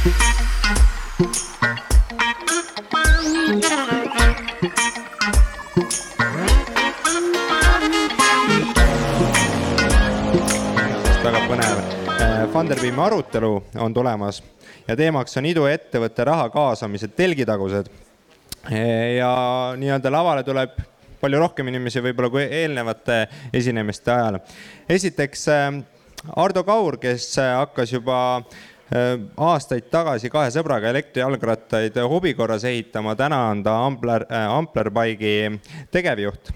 väga põnev. Funderbeami arutelu on tulemas ja teemaks on iduettevõtte raha kaasamise telgitagused. ja nii-öelda lavale tuleb palju rohkem inimesi võib-olla kui eelnevate esinemiste ajal. esiteks Ardo Kaur, kes hakkas juba aastaid tagasi kahe sõbraga elektrijalgrattaid hobi korras ehitama, täna on ta Ampler, Amplerbike'i tegevjuht.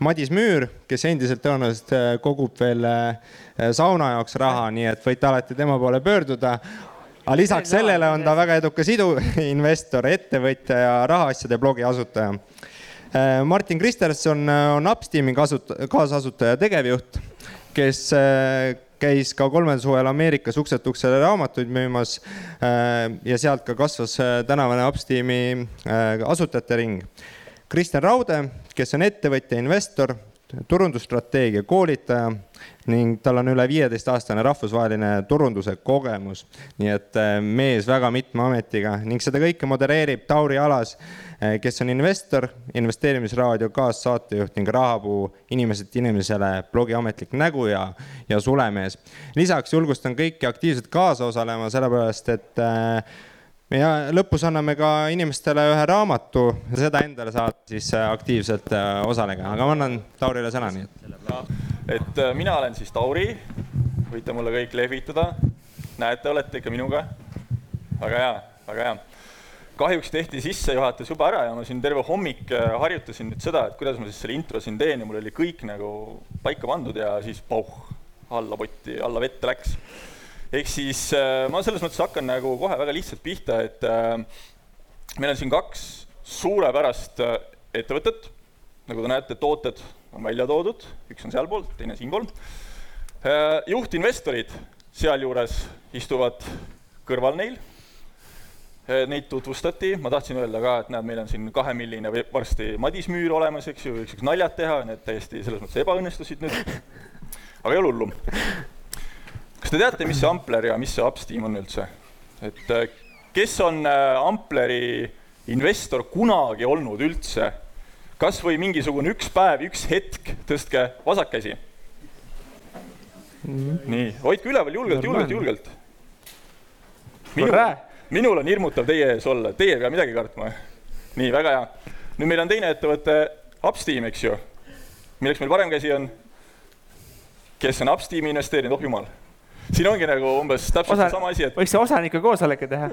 Madis Müür, kes endiselt tõenäoliselt kogub veel sauna jaoks raha, nii et võite alati tema poole pöörduda. aga lisaks sellele on ta väga edukas iduinvestor, ettevõtja ja rahaasjade blogi asutaja. Martin Kristerson on Upsteami kasut-, kaasasutaja, tegevjuht, kes käis ka kolmel suvel Ameerikas ukselt uksele raamatuid müümas. ja sealt ka kasvas tänavane Upsteami asutajate ring. Kristjan Raude, kes on ettevõtja, investor, turundusstrateegia koolitaja ning tal on üle viieteistaastane rahvusvaheline turunduse kogemus. nii et mees väga mitme ametiga ning seda kõike modereerib Tauri Alas, kes on investor, investeerimisraadio kaassaatejuht ning Rahapuu inimeselt inimesele blogi ametlik nägu ja, ja sulemees. lisaks julgustan kõiki aktiivselt kaasa osalema, sellepärast et ja lõpus anname ka inimestele ühe raamatu, seda endale saad siis aktiivselt osalege, aga ma annan Taurile sõna, nii et. et mina olen siis Tauri, võite mulle kõik lehvitada. näete, olete ikka minuga. väga hea, väga hea. Kahjuks tehti sissejuhatus juba ära ja ma siin terve hommik harjutasin nüüd seda, et kuidas ma siis selle intro siin teen ja mul oli kõik nagu paika pandud ja siis pauh, alla potti, alla vette läks ehk siis ma selles mõttes hakkan nagu kohe väga lihtsalt pihta, et meil on siin kaks suurepärast ettevõtet. nagu te näete, tooted on välja toodud, üks on sealpool, teine siinpool. juhtinvestorid sealjuures istuvad kõrval neil. Neid tutvustati, ma tahtsin öelda ka, et näed, meil on siin kahemilline varsti Madis Müür olemas, eks ju, võiks naljad teha, need täiesti selles mõttes ebaõnnestusid nüüd. aga ei ole hullu kas te teate, mis see Ampler ja mis see Upsteam on üldse? et kes on Ampleri investor kunagi olnud üldse? kas või mingisugune üks päev, üks hetk, tõstke vasakkäsi mm. -hmm. nii, hoidke üleval julgelt, julgelt, julgelt. minul, minul on hirmutav teie ees olla, teie ei pea midagi kartma. nii, väga hea. nüüd meil on teine ettevõte, Upsteam, eks ju. milleks meil parem käsi on? kes on Upsteami investeerinud, oh jumal siin ongi nagu umbes täpselt Osa, sama asi, et. võiks osanike koosoleku teha.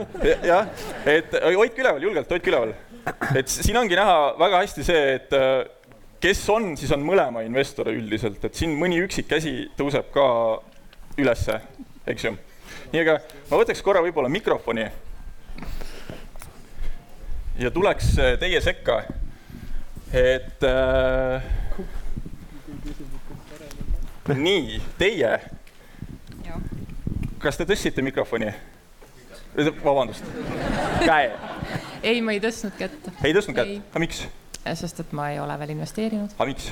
jah, et hoidke üleval, julgelt hoidke üleval. et siin ongi näha väga hästi see, et kes on, siis on mõlema investor üldiselt, et siin mõni üksik käsi tõuseb ka ülesse, eks ju. nii, aga ma võtaks korra võib-olla mikrofoni. Ja tuleks teie sekka, et äh, nii, teie kas te tõstsite mikrofoni? vabandust, käe. ei, ma ei tõstnud kätt. ei tõstnud kätt, aga miks? sest et ma ei ole veel investeerinud. aga miks?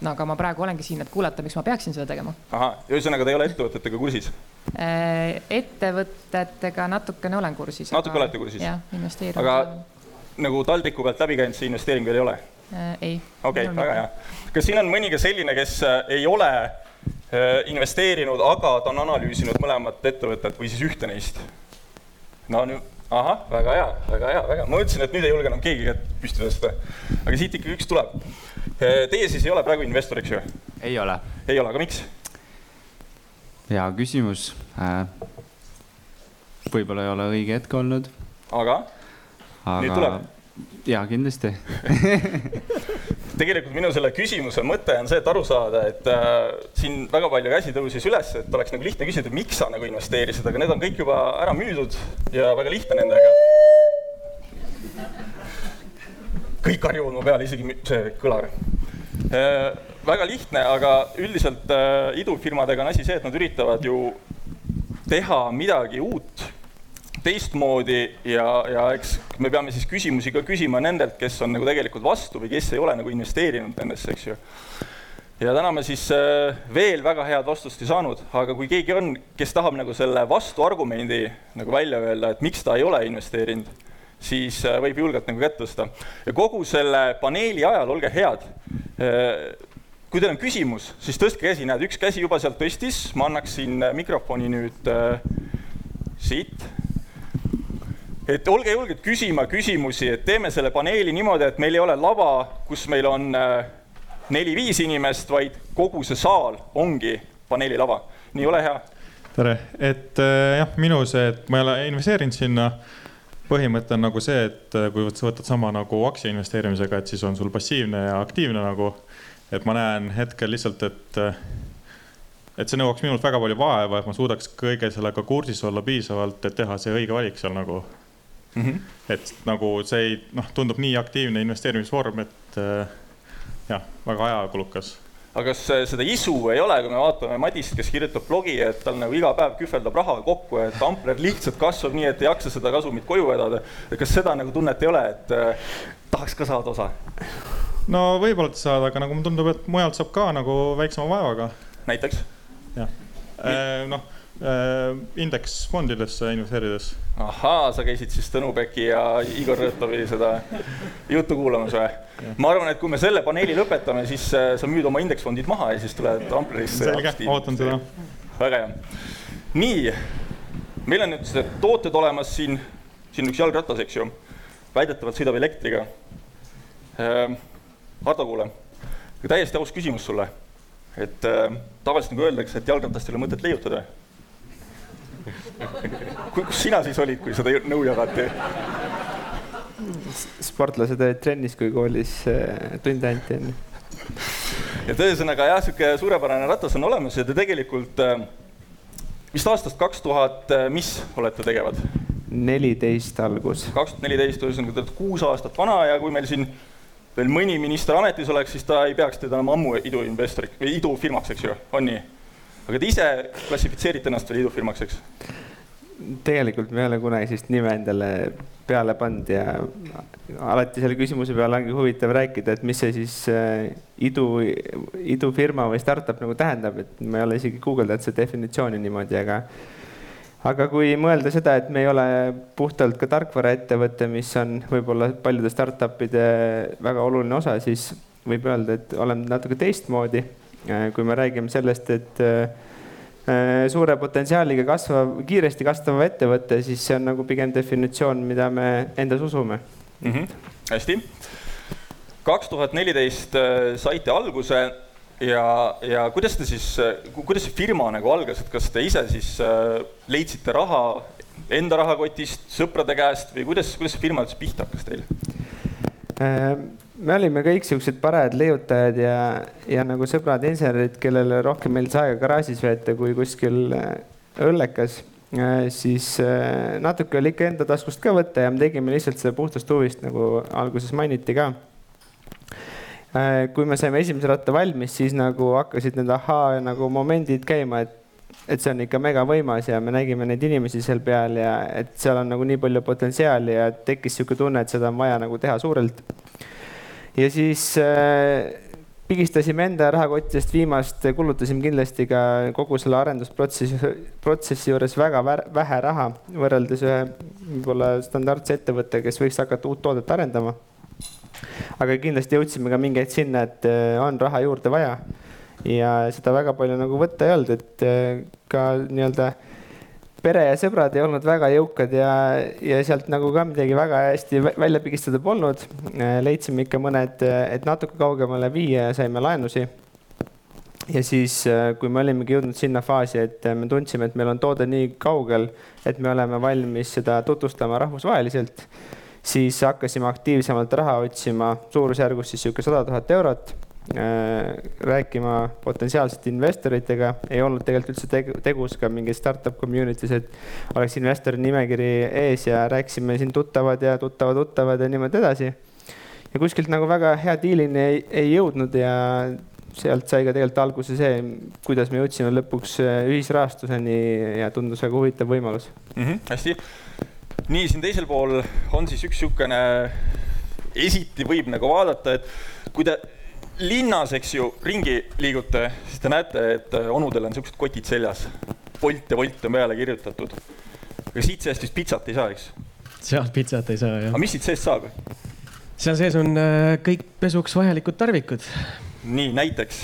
No aga ma praegu olengi siin, et kuulata, miks ma peaksin seda tegema. ahah, ühesõnaga te ei ole ettevõtetega kursis? ettevõtetega natukene olen kursis. natuke olete kursis? jah, investeerinud. aga nagu taldiku pealt läbi käinud see investeering veel ei ole? ei. okei väga hea. kas siin on mõni ka selline, kes ei ole investeerinud, aga ta on analüüsinud mõlemat ettevõtet või siis ühte neist. no nüüd, ahah, väga hea, väga hea, väga, ma mõtlesin, et nüüd ei julge enam keegi kätt püsti tõsta. aga siit ikkagi üks tuleb. Teie siis ei ole praegu investor, eks ju? ei ole. ei ole, aga miks? hea küsimus. võib-olla ei ole õige hetk olnud. aga, aga...? nüüd tuleb? jaa, kindlasti tegelikult minu selle küsimuse mõte on see, et aru saada, et äh, siin väga palju käsi tõusis üles, et oleks nagu lihtne küsida, miks sa nagu investeerisid, aga need on kõik juba ära müüdud ja väga lihtne nendega. Kõik harjuvad mu peale, isegi see kõlar äh,. väga lihtne, aga üldiselt äh, idufirmadega on asi see, et nad üritavad ju teha midagi uut teistmoodi ja, ja eks me peame siis küsimusi ka küsima nendelt, kes on nagu tegelikult vastu või kes ei ole nagu investeerinud nendesse, eks ju. ja täna me siis äh, veel väga head vastust ei saanud, aga kui keegi on, kes tahab nagu selle vastuargumendi nagu välja öelda, et miks ta ei ole investeerinud, siis äh, võib julgelt nagu kätt tõsta. ja kogu selle paneeli ajal, olge head, kui teil on küsimus, siis tõstke käsi, näed, üks käsi juba sealt tõstis, ma annaksin mikrofoni nüüd äh, siit. et olge julged küsima küsimusi, et teeme selle paneeli niimoodi, et meil ei ole lava, kus meil on äh, neli-viis inimest, vaid kogu see saal ongi paneelilava. nii, ole hea. tere, et äh, jah, minu see, et ma ei ole investeerinud sinna. Põhimõte on nagu see, et äh, kui sa võtad sama nagu aktsia investeerimisega, et siis on sul passiivne ja aktiivne nagu. et ma näen hetkel lihtsalt, et, äh, et see nõuaks minult väga palju vaeva, et ma suudaks kõige sellega kursis olla piisavalt, et teha see õige valik seal nagu mm. -hmm. et nagu see ei, noh, tundub nii aktiivne investeerimisvorm, et jah, väga ajakulukas aga kas seda isu ei ole, kui me vaatame Madist, kes kirjutab blogi, et tal nagu iga päev kühveldab raha kokku, et ampler lihtsalt kasvab nii, et ei jaksa seda kasumit koju vedada. kas seda nagu tunnet ei ole, et äh, tahaks ka saada osa? no võib-olla saada, aga nagu mulle tundub, et mujalt saab ka nagu väiksema vaevaga. näiteks? jah, äh, noh Äh, indeksfondidesse investeerides. ahaa, sa käisid siis Tõnu Peki ja Igor Rõtovi seda juttu kuulamas või? ma arvan, et kui me selle paneeli lõpetame, siis äh, sa müüd oma indeksfondid maha ja siis tuled Amplerisse. selge, ootan seda. väga hea. nii, meil on nüüd tooted olemas siin, siin üks jalgratas, eks ju, väidetavalt sõidab elektriga. Äh, Hardo Kuule, täiesti aus küsimus sulle, et tavaliselt nagu öeldakse, et jalgratast ei ole mõtet leiutada kus sina siis olid, kui seda nõu jagati? sportlased olid trennis, kui koolis äh, tunde anti enne. et ühesõnaga jah, sihuke suurepärane ratas on olemas ja te tegelikult äh, vist aastast kaks tuhat, äh, mis olete tegevad? neliteist algus. kaks tuhat neliteist, ühesõnaga te olete kuus aastat vana ja kui meil siin veel mõni minister ametis oleks, siis ta ei peaks teda enam ammu iduinvestoriks või idufirmaks, eks ju, on nii? Aga te ise klassifitseerite ennast veel idufirmaks, eks? tegelikult me ei ole kunagi sellist nime endale peale pannud ja alati selle küsimuse peale ongi huvitav rääkida, et mis see siis äh, idu, idufirma või startup nagu tähendab, et ma ei ole isegi guugeldanud seda definitsiooni niimoodi, aga aga kui mõelda seda, et me ei ole puhtalt ka tarkvaraettevõte, mis on võib-olla paljude startup'ide väga oluline osa, siis võib öelda, et oleme natuke teistmoodi kui me räägime sellest, et äh, äh, suure potentsiaaliga kasvav, kiiresti kasvav ettevõte, siis see on nagu pigem definitsioon, mida me endas usume mm. -hmm. hästi. kaks tuhat neliteist saite alguse ja, ja kuidas te siis, kuidas see firma nagu algas, et kas te ise siis leidsite raha enda rahakotist, sõprade käest või kuidas, kuidas see firma üldse pihta hakkas teil? Me olime kõik siuksed parajad leiutajad ja, ja nagu sõbrad insenerid, kellele rohkem meeldis aega garaažis veeta kui kuskil äh, õllekas, äh, siis äh, natuke oli ikka enda taskust ka võtta ja me tegime lihtsalt seda puhtast huvist, nagu alguses mainiti ka. kui me saime esimese ratta valmis, siis nagu hakkasid need ahaa nagu momendid käima, et et see on ikka mega võimas ja me nägime neid inimesi seal peal ja et seal on nagu nii palju potentsiaali ja tekkis niisugune tunne, et seda on vaja nagu teha suurelt ja siis äh, pigistasime enda rahakottidest viimast, kulutasime kindlasti ka kogu selle arendusprotsessi, protsessi juures väga vähe raha võrreldes ühe võib-olla standardse ettevõttega, kes võiks hakata uut toodet arendama. aga kindlasti jõudsime ka mingi hetk sinna, et äh, on raha juurde vaja ja seda väga palju nagu võtta ei olnud, et äh, ka nii-öelda pere ja sõbrad ei olnud väga jõukad ja, ja sealt nagu ka midagi väga hästi välja pigistada polnud. leidsime ikka mõned, et natuke kaugemale viia ja saime laenusi. ja siis, kui me olimegi jõudnud sinna faasi, et me tundsime, et meil on toode nii kaugel, et me oleme valmis seda tutvustama rahvusvaheliselt, siis hakkasime aktiivsemalt raha otsima, suurusjärgus siis niisugune sada tuhat eurot Äh, rääkima potentsiaalsete investoritega, ei olnud tegelikult üldse tegu, tegus ka mingi startup community's, et oleks investori nimekiri ees ja rääkisime siin tuttavad ja tuttavad tuttavad ja niimoodi edasi. ja kuskilt nagu väga hea diilini ei, ei jõudnud ja sealt sai ka tegelikult alguse see, kuidas me jõudsime lõpuks äh, ühisrahastuseni ja tundus väga huvitav võimalus mm. -hmm, hästi, nii siin teisel pool on siis üks niisugune, esiti võib nagu vaadata, et kui te linnas, eks ju, ringi liigute, siis te näete, et äh, onudel on siuksed kotid seljas. Bolt ja Wolt on peale kirjutatud. aga siit seest vist pitsat ei saa, eks? sealt pitsat ei saa, jah. aga mis siit seest saab? seal sees on äh, kõik pesuks vajalikud tarvikud. nii, näiteks?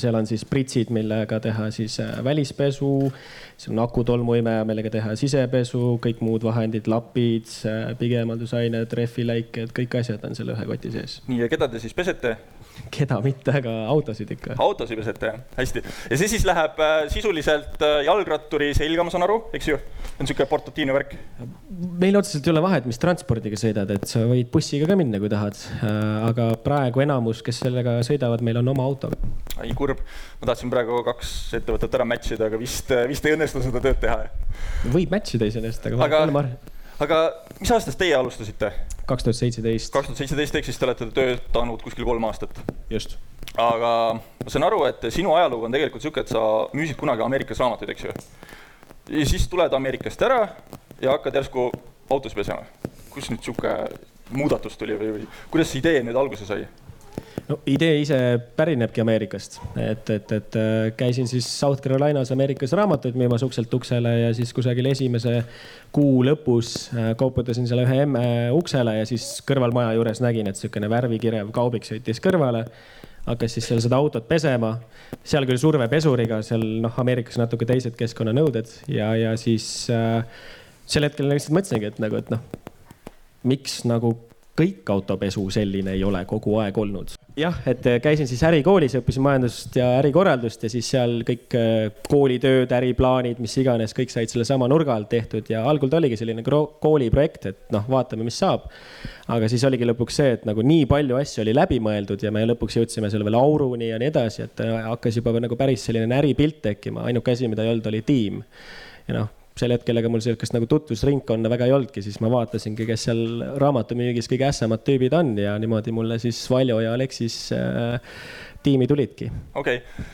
seal on siis pritsid, millega teha siis äh, välispesu, siis on akutolmuimeja, millega teha sisepesu, kõik muud vahendid, lapid, pigemaldusained, rehviläiked, kõik asjad on selle ühe koti sees. nii, ja keda te siis pesete? Keda mitte, aga autosid ikka. autosid pesete, jah, hästi. ja see siis läheb äh, sisuliselt äh, jalgratturi selga, ma saan aru, eks ju? see on niisugune portatiivne värk. meil otseselt ei ole vahet, mis transpordiga sõidad, et sa võid bussiga ka minna, kui tahad. aga praegu enamus, kes sellega sõidavad, meil on oma auto. ai, kurb. ma tahtsin praegu kaks ettevõtet ära match ida, aga vist, vist ei õnnestu seda tööd teha. võib match ida iseenesest, aga, aga, aga mis aastast teie alustasite? kaks tuhat seitseteist. kaks tuhat seitseteist, ehk siis te olete töötanud kuskil kolm aastat? just. aga ma saan aru, et sinu ajalugu on tegelikult niisugune, et sa müüsid kunagi Ameerikas raamatuid, eks ju? ja siis tuled Ameerikast ära ja hakkad järsku autos pesema. kust nüüd niisugune muudatus tuli või, või kuidas see idee nüüd alguse sai? No idee ise pärinebki Ameerikast, et, et, et äh, käisin siis South Carolinas Ameerikas raamatuid müümas ukselt uksele ja siis kusagil esimese kuu lõpus äh, koputasin selle ühe emme uksele ja siis kõrvalmaja juures nägin, et niisugune värvikirev kaubik sõitis kõrvale. Hakkas siis seal seda autot pesema, seal küll survepesuriga, seal noh, Ameerikas natuke teised keskkonnanõuded ja, ja siis äh, sel hetkel lihtsalt mõtlesingi, et nagu, et noh, miks nagu kõik autopesu selline ei ole kogu aeg olnud. jah, et äh, käisin siis ärikoolis, õppisin majandust ja ärikorraldust ja siis seal kõik äh, koolitööd, äriplaanid, mis iganes, kõik said sellesama nurga alt tehtud ja algul ta oligi selline kooliprojekt, et noh, vaatame, mis saab. aga siis oligi lõpuks see, et nagu nii palju asju oli läbi mõeldud ja me lõpuks jõudsime selle veel auruni ja nii edasi, et äh, hakkas juba nagu päris selline äripilt tekkima, ainuke asi, mida ei olnud, oli tiim. ja noh sel hetkel, ega mul sihukest nagu tutvusringkonna väga ei olnudki, siis ma vaatasingi, kes seal raamatumüügis kõige ässamad tüübid on ja niimoodi mulle siis Valjo ja Aleksis äh, tiimi tulidki. okei okay.,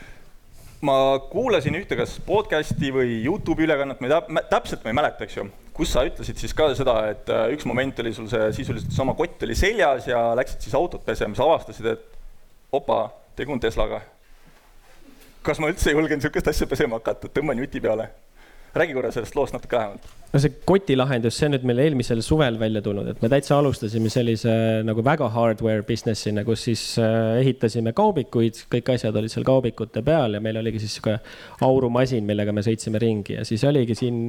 ma kuulasin ühte, kas podcast'i või Youtube'i ülekannet, ma ei tea, täpselt ma ei mäleta, eks ju, kus sa ütlesid siis ka seda, et äh, üks moment oli sul see sisuliselt sama kott oli seljas ja läksid siis autot pesema, siis avastasid, et opa, tegu on Teslaga. kas ma üldse julgen niisugust asja pesema hakata, tõmban juti peale räägi korra sellest loost natuke lähemalt. no see kotilahendus, see on nüüd meil eelmisel suvel välja tulnud, et me täitsa alustasime sellise nagu väga hardware business'ina, kus siis äh, ehitasime kaubikuid, kõik asjad olid seal kaubikute peal ja meil oligi siis sihuke aurumasin, millega me sõitsime ringi ja siis oligi siin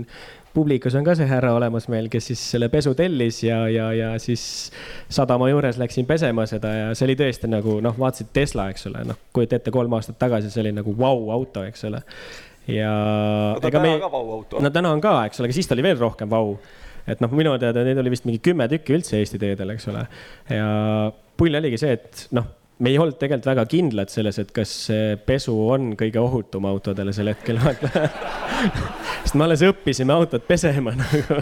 publikus on ka see härra olemas meil, kes siis selle pesu tellis ja, ja, ja siis sadama juures läksin pesema seda ja see oli tõesti nagu noh, vaatasid Tesla, eks ole, noh, kujuta ette, kolm aastat tagasi see oli nagu vau auto, eks ole ja. no ta täna me... ka vau auto. no täna on ka, eks ole, aga siis ta oli veel rohkem vau. et noh, minu teada neid oli vist mingi kümme tükki üldse Eesti teedel, eks ole. ja pull oligi see, et noh, me ei olnud tegelikult väga kindlad selles, et kas see pesu on kõige ohutum autodele sel hetkel sest me alles õppisime autot pesema nagu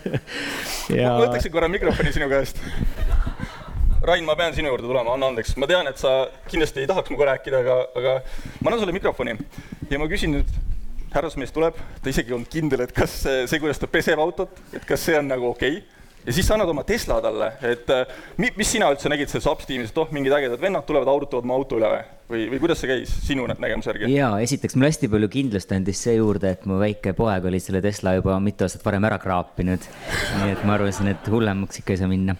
ja.... ma võtaksin korra mikrofoni sinu käest Rain, ma pean sinu juurde tulema, anna andeks, ma tean, et sa kindlasti ei tahaks minuga rääkida, aga, aga ma annan sulle mikrofoni ja ma küsin nüüd, härrasmees tuleb, ta isegi ei olnud kindel, et kas see, kuidas ta peseb autot, et kas see on nagu okei okay ja siis sa annad oma Tesla talle, et mi, mis sina üldse nägid selles Ups tiimis, et oh, mingid ägedad vennad tulevad, aurutavad mu auto üle või? või, või kuidas see käis sinu nägemuse järgi? jaa, esiteks mulle hästi palju kindlust andis see juurde, et mu väike poeg oli selle Tesla juba mitu aastat varem ära kraapinud. nii et ma arvasin, et hullemaks ikka ei saa minna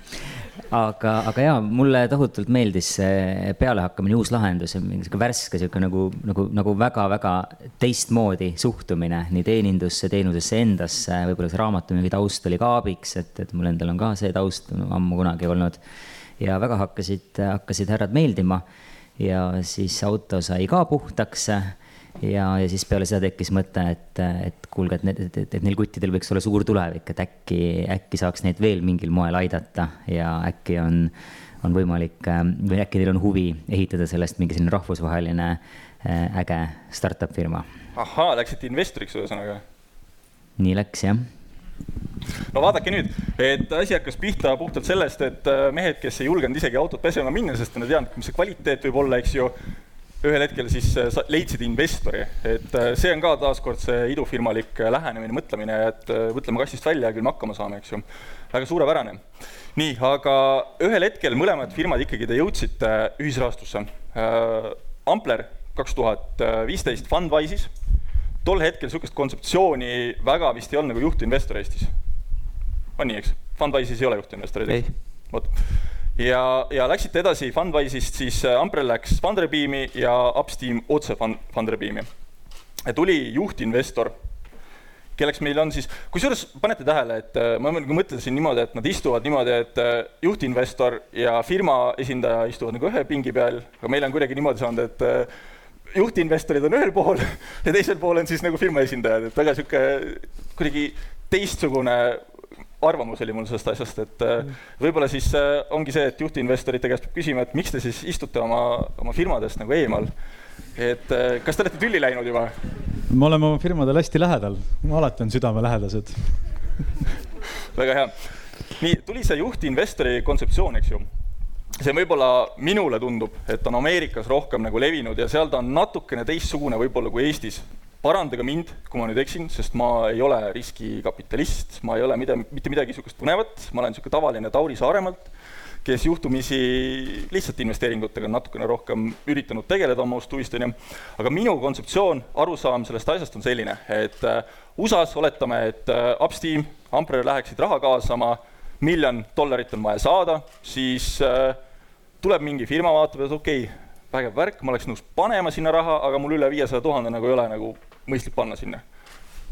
aga, aga jaa, mulle tohutult meeldis see pealehakkamine, uus lahendus, sihuke värske sihuke nagu, nagu, nagu väga-väga teistmoodi suhtumine nii teenindusse, teenusesse endasse, võib-olla see raamatumüügi taust oli ka abiks, et, et mul endal on ka see taust no, ammu kunagi olnud. ja väga hakkasid, hakkasid härrad meeldima ja siis auto sai ka puhtaks ja, ja siis peale seda tekkis mõte, et, et kuulge, et need, et, et, et neil kuttidel võiks olla suur tulevik, et äkki, äkki saaks neid veel mingil moel aidata ja äkki on, on võimalik või äkki neil on huvi ehitada sellest mingi selline rahvusvaheline äh, äge startup firma. ahhaa, läksite investoriks ühesõnaga? nii läks, jah no vaadake nüüd, et asi hakkas pihta puhtalt sellest, et äh, mehed, kes ei julgenud isegi autot pesema minna, sest nad ei teadnud, mis see kvaliteet võib olla, eks ju ühel hetkel siis äh, sa- leidsid investori, et äh, see on ka taaskord see idufirmalik äh, lähenemine, mõtlemine, et mõtleme kastist välja ja küll me hakkama saame, eks ju. väga suurepärane. nii, aga ühel hetkel mõlemad firmad ikkagi te jõudsite ühisrahastusse. Ampler kaks tuhat viisteist Fundwise'is, tol hetkel niisugust kontseptsiooni väga vist ei olnud nagu juhtinvestor Eestis. on nii, eks? Fundwise'is ei ole juhtinvestoreid, eks? vot ja, ja läksite edasi Fundwise'ist, siis äh, Amprel läks Funderbeami ja Upsteam otse Fund, Funderbeami. tuli juhtinvestor, kelleks meil on siis, kusjuures panete tähele, et äh, ma nagu mõtlesin niimoodi, et nad istuvad niimoodi, et äh, juhtinvestor ja firma esindaja istuvad nagu ühe pingi peal, aga meil on kuidagi niimoodi saanud, et juhtinvestorid on ühel pool ja teisel pool on siis nagu firma esindajad, et väga niisugune kuidagi teistsugune arvamus oli mul sellest asjast, et mm. võib-olla siis äh, ongi see, et juhtinvestorite käest peab küsima, et miks te siis istute oma, oma firmadest nagu eemal. et äh, kas te olete tülli läinud juba? me oleme oma firmadel hästi lähedal, alati on südamelähedased väga hea. nii, tuli see juhtinvestori kontseptsioon, eks ju. see võib-olla minule tundub, et on Ameerikas rohkem nagu levinud ja seal ta on natukene teistsugune võib-olla kui Eestis parandage mind, kui ma nüüd eksin, sest ma ei ole riskikapitalist, ma ei ole mida, mitte midagi niisugust põnevat, ma olen niisugune tavaline Tauri Saaremaalt, kes juhtumisi lihtsalt investeeringutega on natukene rohkem üritanud tegeleda oma ust-huvist, on ju. aga minu kontseptsioon, arusaam sellest asjast on selline, et äh, USA-s oletame, et äh, Upsteam, Ampere läheksid raha kaasama, miljon dollarit on vaja saada, siis äh, tuleb mingi firma, vaatab, et okei okay,, vägev värk, ma oleks nõus panema sinna raha, aga mul üle viiesaja tuhande nagu ei ole nagu mõistlik panna sinna.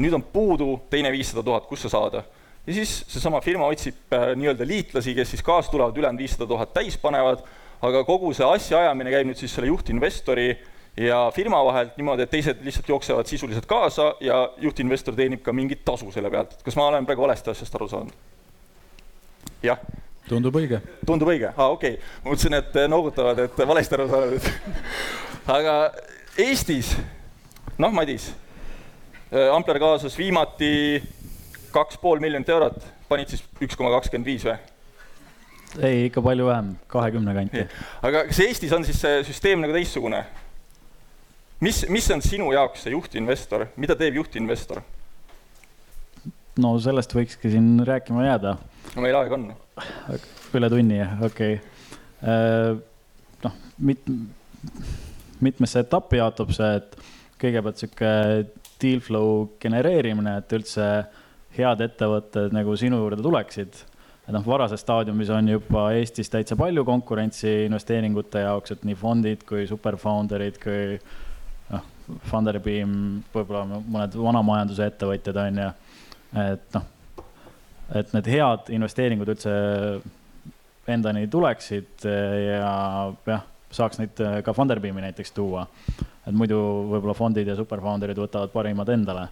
nüüd on puudu teine viissada tuhat, kust see saada? ja siis seesama firma otsib äh, nii-öelda liitlasi, kes siis kaasa tulevad, ülejäänud viissada tuhat täis panevad, aga kogu see asjaajamine käib nüüd siis selle juhtinvestori ja firma vahelt niimoodi, et teised lihtsalt jooksevad sisuliselt kaasa ja juhtinvestor teenib ka mingit tasu selle pealt, et kas ma olen praegu valesti asjast aru saanud? jah tundub õige. tundub õige, aa okei okay., ma mõtlesin, et noogutavad, et valesti aru saanud aga Eestis noh, Madis, äh, Ampler kaasas viimati kaks pool miljonit eurot, panid siis üks koma kakskümmend viis või? ei, ikka palju vähem, kahekümne kanti. aga kas Eestis on siis see süsteem nagu teistsugune? mis, mis on sinu jaoks see juhtinvestor, mida teeb juhtinvestor? no sellest võikski siin rääkima jääda. no meil aega on. üle tunni, okei okay.. Äh, noh, mit-, mitmesse etappi jaotub see, et kõigepealt sihuke deal flow genereerimine, et üldse head ettevõtted nagu sinu juurde tuleksid. et noh, varases staadiumis on juba Eestis täitsa palju konkurentsi investeeringute jaoks, et nii fondid kui superfounder'id kui noh, Funderbeam, võib-olla mõned vanamajanduse ettevõtjad on ju, et noh, et need head investeeringud üldse endani tuleksid ja jah, saaks neid ka Funderbeami näiteks tuua et muidu võib-olla fondid ja superfounder'id võtavad parimad endale.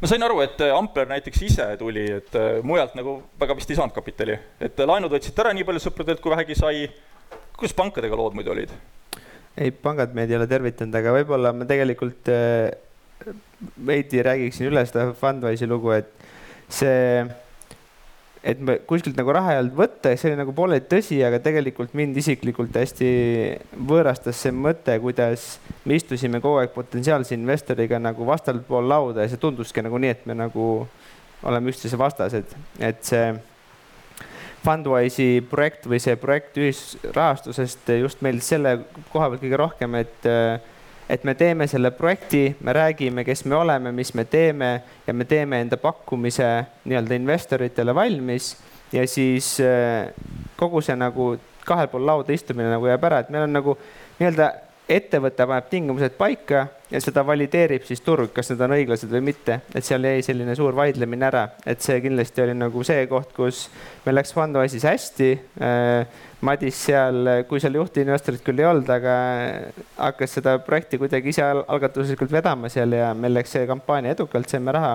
ma sain aru, et äh, Ampler näiteks ise tuli, et äh, mujalt nagu väga vist ei saanud kapitali, et äh, laenud võtsite ära nii palju sõpradelt, kui vähegi sai. kuidas pankadega lood muidu olid? ei, pangad meid ei ole tervitanud, aga võib-olla ma tegelikult veidi räägiksin üle seda Fundwise'i lugu, et see et me kuskilt nagu raha ei olnud võtta ja see oli nagu pooleldi tõsi, aga tegelikult mind isiklikult hästi võõrastas see mõte, kuidas me istusime kogu aeg potentsiaalse investoriga nagu vastal pool lauda ja see tunduski nagu nii, et me nagu oleme üksteise vastased, et see Fundwise'i projekt või see projekt ühisrahastusest just meeldis selle koha pealt kõige rohkem, et et me teeme selle projekti, me räägime, kes me oleme, mis me teeme ja me teeme enda pakkumise nii-öelda investoritele valmis. Ja siis äh, kogu see nagu kahel pool lauda istumine nagu jääb ära, et meil on nagu nii-öelda ettevõte paneb tingimused paika ja seda valideerib siis turg, kas need on õiglased või mitte, et seal jäi selline suur vaidlemine ära, et see kindlasti oli nagu see koht, kus meil läks Fundraise'is hästi. Äh, Madis seal, kui seal juhtinvestorit küll ei olnud, aga hakkas seda projekti kuidagi ise algatuslikult vedama seal ja meil läks see kampaania edukalt, saime raha,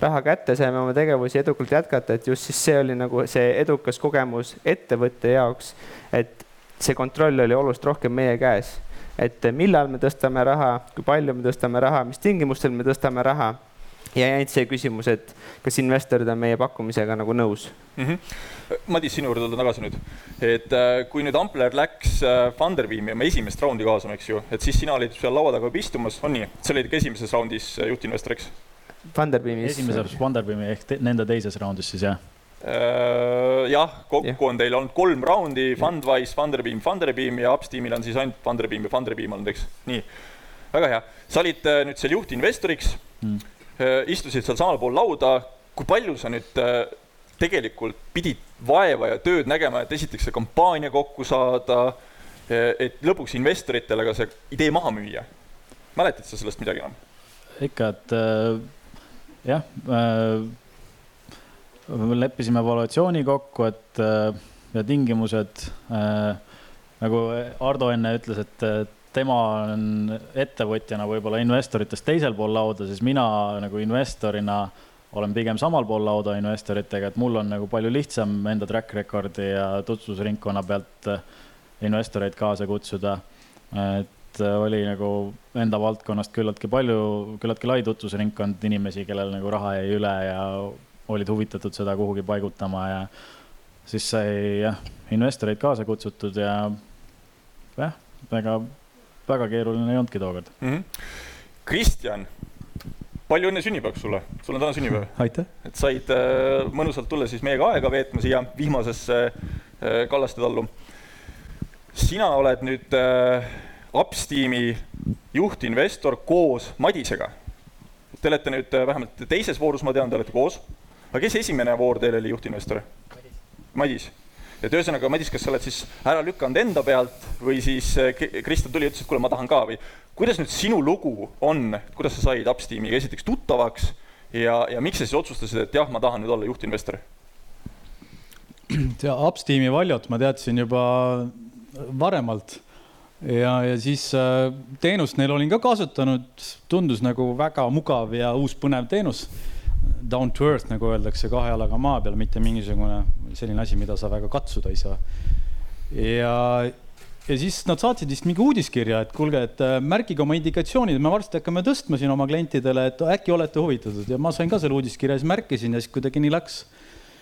raha kätte, saime oma tegevusi edukalt jätkata, et just siis see oli nagu see edukas kogemus ettevõtte jaoks, et see kontroll oli oluliselt rohkem meie käes. et millal me tõstame raha, kui palju me tõstame raha, mis tingimustel me tõstame raha jäi ainult see küsimus, et kas investorid on meie pakkumisega nagu nõus mm. -hmm. Madis, sinu juurde tulla tagasi nüüd, et äh, kui nüüd Ampler läks äh, Funderbeami oma esimest raundi kaasama, eks ju, et siis sina olid seal laua taga juba istumas, on nii? sa olid ka esimeses raundis äh, juhtinvestoriks? Funderbeamis. esimeses Funderbeami ehk te, nende teises raundis siis jah? Jah, kokku on teil olnud kolm raundi, Fundwise, Funderbeam, Funderbeam ja Upsteamil on siis ainult Funderbeam ja Funderbeam olnud, eks? nii, väga hea. sa olid nüüd seal juhtinvestoriks mm., istusid seal samal pool lauda, kui palju sa nüüd tegelikult pidid vaeva ja tööd nägema, et esiteks see kampaania kokku saada, et lõpuks investoritele ka see idee maha müüa. mäletad sa sellest midagi enam? ikka, et äh, jah äh,, leppisime evaluatsiooni kokku, et äh, ja tingimused äh,, nagu Ardo enne ütles, et tema on ettevõtjana võib-olla investoritest teisel pool lauda, siis mina nagu investorina olen pigem samal pool lauda investoritega, et mul on nagu palju lihtsam enda track record'i ja tutvusringkonna pealt investoreid kaasa kutsuda. et oli nagu enda valdkonnast küllaltki palju, küllaltki lai tutvusringkond inimesi, kellel nagu raha jäi üle ja olid huvitatud seda kuhugi paigutama ja siis sai jah, investoreid kaasa kutsutud ja jah, väga, väga keeruline ei olnudki tookord mm. -hmm. Kristjan, palju õnne sünnipäevaks sulle, sul on täna sünnipäev. aitäh. et said äh, mõnusalt tulla siis meiega aega veetma siia vihmasesse äh, Kallaste tallu. sina oled nüüd äh, Upsteami juhtinvestor koos Madisega. Te olete nüüd äh, vähemalt teises voorus, ma tean, te olete koos. Aga kes esimene voor teil oli juhtinvestor? Madis. et ühesõnaga, Madis, kas sa oled siis ära lükanud enda pealt või siis Kristjan tuli ja ütles, et kuule, ma tahan ka või kuidas nüüd sinu lugu on, kuidas sa said Upsteamiga esiteks tuttavaks ja, ja miks sa siis otsustasid, et jah, ma tahan nüüd olla juhtinvestor? tea, Upsteami valjot ma teadsin juba varemalt ja, ja siis äh, teenust neil olin ka kasutanud, tundus nagu väga mugav ja uus põnev teenus. Down to earth, nagu öeldakse, kahe jalaga maa peal, mitte mingisugune selline asi, mida sa väga katsuda ei saa. ja, ja siis nad saatsid vist mingi uudiskirja, et kuulge, et äh, märkige oma indikatsioonid, me varsti hakkame tõstma siin oma klientidele, et äkki olete huvitatud ja ma sain ka selle uudiskirja, siis märkisin ja siis kuidagi nii läks.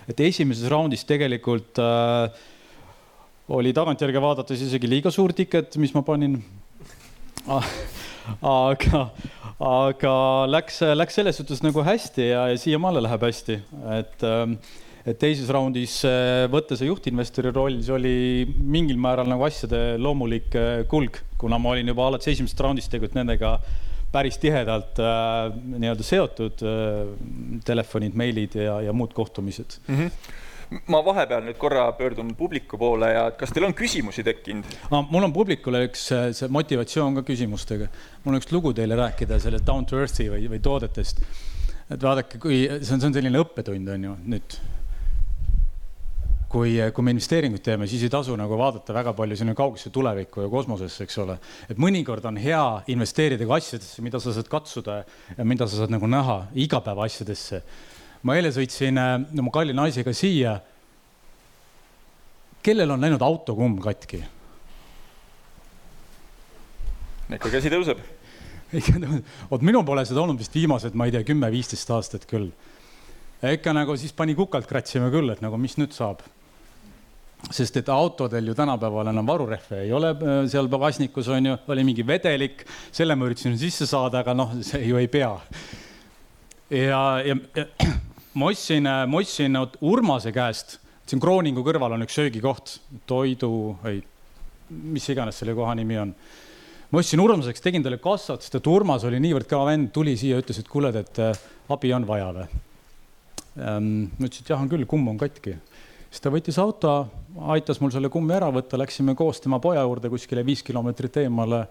et esimeses raundis tegelikult äh, oli tagantjärgi vaadates isegi liiga suur tiket, mis ma panin. Aga, aga läks, läks selles suhtes nagu hästi ja, ja siiamaale läheb hästi, et ähm, et teises raundis võtta see juhtinvestori roll, see oli mingil määral nagu asjade loomulik äh, kulg, kuna ma olin juba alates esimesest raundist tegelikult nendega päris tihedalt äh, nii-öelda seotud äh, telefonid, meilid ja, ja muud kohtumised mm. -hmm ma vahepeal nüüd korra pöördun publiku poole ja kas teil on küsimusi tekkinud ah,? mul on publikule üks see motivatsioon ka küsimustega. mul on üks lugu teile rääkida selle down to earth'i või, või toodetest. et vaadake, kui see on, see on selline õppetund, on ju, nüüd kui, kui me investeeringuid teeme, siis ei tasu nagu vaadata väga palju sinna kaugesse tulevikku ja kosmosesse, eks ole. et mõnikord on hea investeerida ka asjadesse, mida sa saad katsuda ja mida sa saad nagu näha igapäevaasjadesse ma eile sõitsin äh, oma kalli naisega siia. kellel on läinud autokumm katki? ikka käsi tõuseb. vot minul pole seda olnud vist viimased, ma ei tea, kümme-viisteist aastat küll. ikka nagu siis pani kukalt kratsima küll, et nagu mis nüüd saab. sest et autodel ju tänapäeval enam varurehve ei ole seal pagasnikus on ju, oli mingi vedelik, selle ma üritasin sisse saada, aga noh, see ju ei pea. ja, ja, ja ma ostsin, ma ostsin Urmase käest, siin Krooningu kõrval on üks söögikoht, toidu, ei, mis iganes selle koha nimi on. ma ostsin Urmaseks, tegin talle kassat, sest et Urmas oli niivõrd kõva vend, tuli siia, ütles, et kuule, et abi on vaja või ma ütlesin, et jah, on küll, kumm on katki. siis ta võttis auto, aitas mul selle kummi ära võtta, läksime koos tema poja juurde kuskile viis kilomeetrit eemale,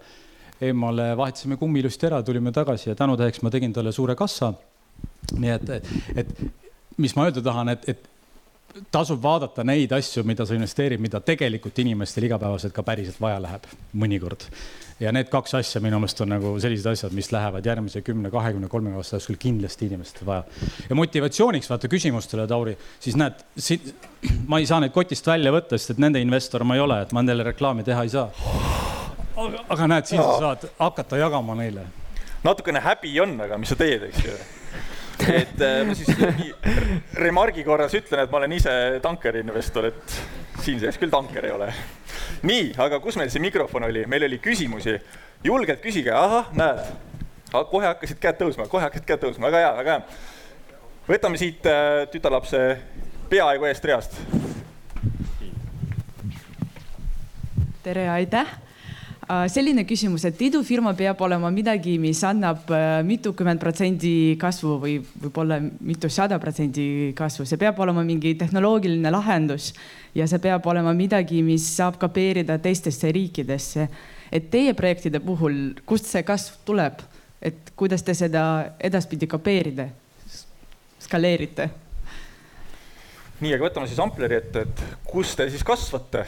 eemale, vahetasime kummi ilusti ära, tulime tagasi ja tänutäheks ma tegin talle suure kassa nii et, et mis ma öelda tahan, et, et tasub vaadata neid asju, mida sa investeerid, mida tegelikult inimestel igapäevaselt ka päriselt vaja läheb, mõnikord. ja need kaks asja minu meelest on nagu sellised asjad, mis lähevad järgmise kümne, kahekümne, kolmekümne aasta jooksul kindlasti inimestel vaja. ja motivatsiooniks vaata küsimustele, Tauri, siis näed, ma ei saa neid kotist välja võtta, sest et nende investor ma ei ole, et ma nendele reklaami teha ei saa. aga näed, siis sa saad hakata jagama neile. natukene häbi on, aga mis sa teed, eks ju et äh, ma siis remargi korras ütlen, et ma olen ise tankerinvestor, et siin sees küll tanker ei ole. nii, aga kus meil see mikrofon oli, meil oli küsimusi, julgelt küsige, ahah, näed, kohe hakkasid käed tõusma, kohe hakkasid käed tõusma, väga hea, väga hea. võtame siit äh, tütarlapse peaaegu eest reast. tere, aitäh selline küsimus, et idufirma peab olema midagi, mis annab mitukümmend protsendi kasvu või võib-olla mitusada protsendi kasvu, see peab olema mingi tehnoloogiline lahendus ja see peab olema midagi, mis saab kopeerida teistesse riikidesse. et teie projektide puhul, kust see kasv tuleb, et kuidas te seda edaspidi kopeerida, skaleerite? nii, aga võtame siis ampleri ette, et kus te siis kasvate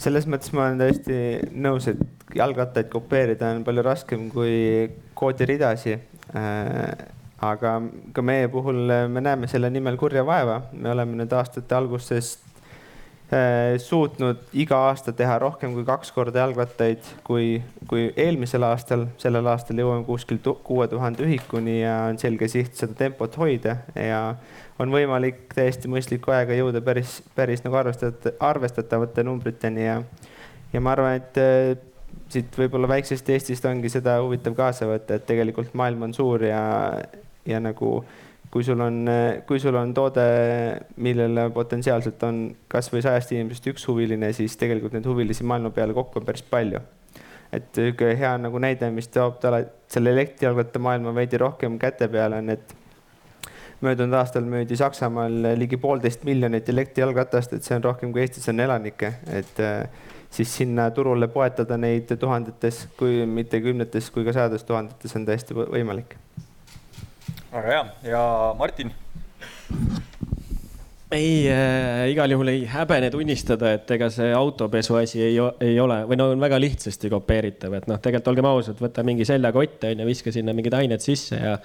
selles mõttes ma olen täiesti nõus, et jalgrattaid kopeerida on palju raskem kui koodiridasi. Äh, aga ka meie puhul me näeme selle nimel kurja vaeva, me oleme nüüd aastate algusest äh, suutnud iga aasta teha rohkem kui kaks korda jalgrattaid kui, kui eelmisel aastal. sellel aastal jõuame kuskil kuue tuhande ühikuni ja on selge siht seda tempot hoida ja on võimalik täiesti mõistliku ajaga jõuda päris, päris nagu arvestat-, arvestatavate numbriteni ja, ja ma arvan, et äh, siit võib-olla väiksest Eestist ongi seda huvitav kaasa võtta, et tegelikult maailm on suur ja, ja nagu kui sul on, kui sul on toode, millele potentsiaalselt on kasvõi sajast inimesest üks huviline, siis tegelikult neid huvilisi maailma peale kokku on päris palju. et hea nagu näide, mis toob talle selle elektrijalgratta maailma veidi rohkem käte peale, on, et möödunud aastal müüdi Saksamaal ligi poolteist miljonit elektrijalgratast, et see on rohkem kui Eestis on elanikke, et äh, siis sinna turule poetada neid tuhandetes, kui mitte kümnetes kui ka sajades tuhandetes on täiesti võimalik. väga hea. Ja Martin ei äh,, igal juhul ei häbene tunnistada, et ega see autopesu asi ei, ei ole või no on väga lihtsasti kopeeritav, et noh, tegelikult olgem ausad, võta mingi seljakott on ju, viska sinna mingid ained sisse ja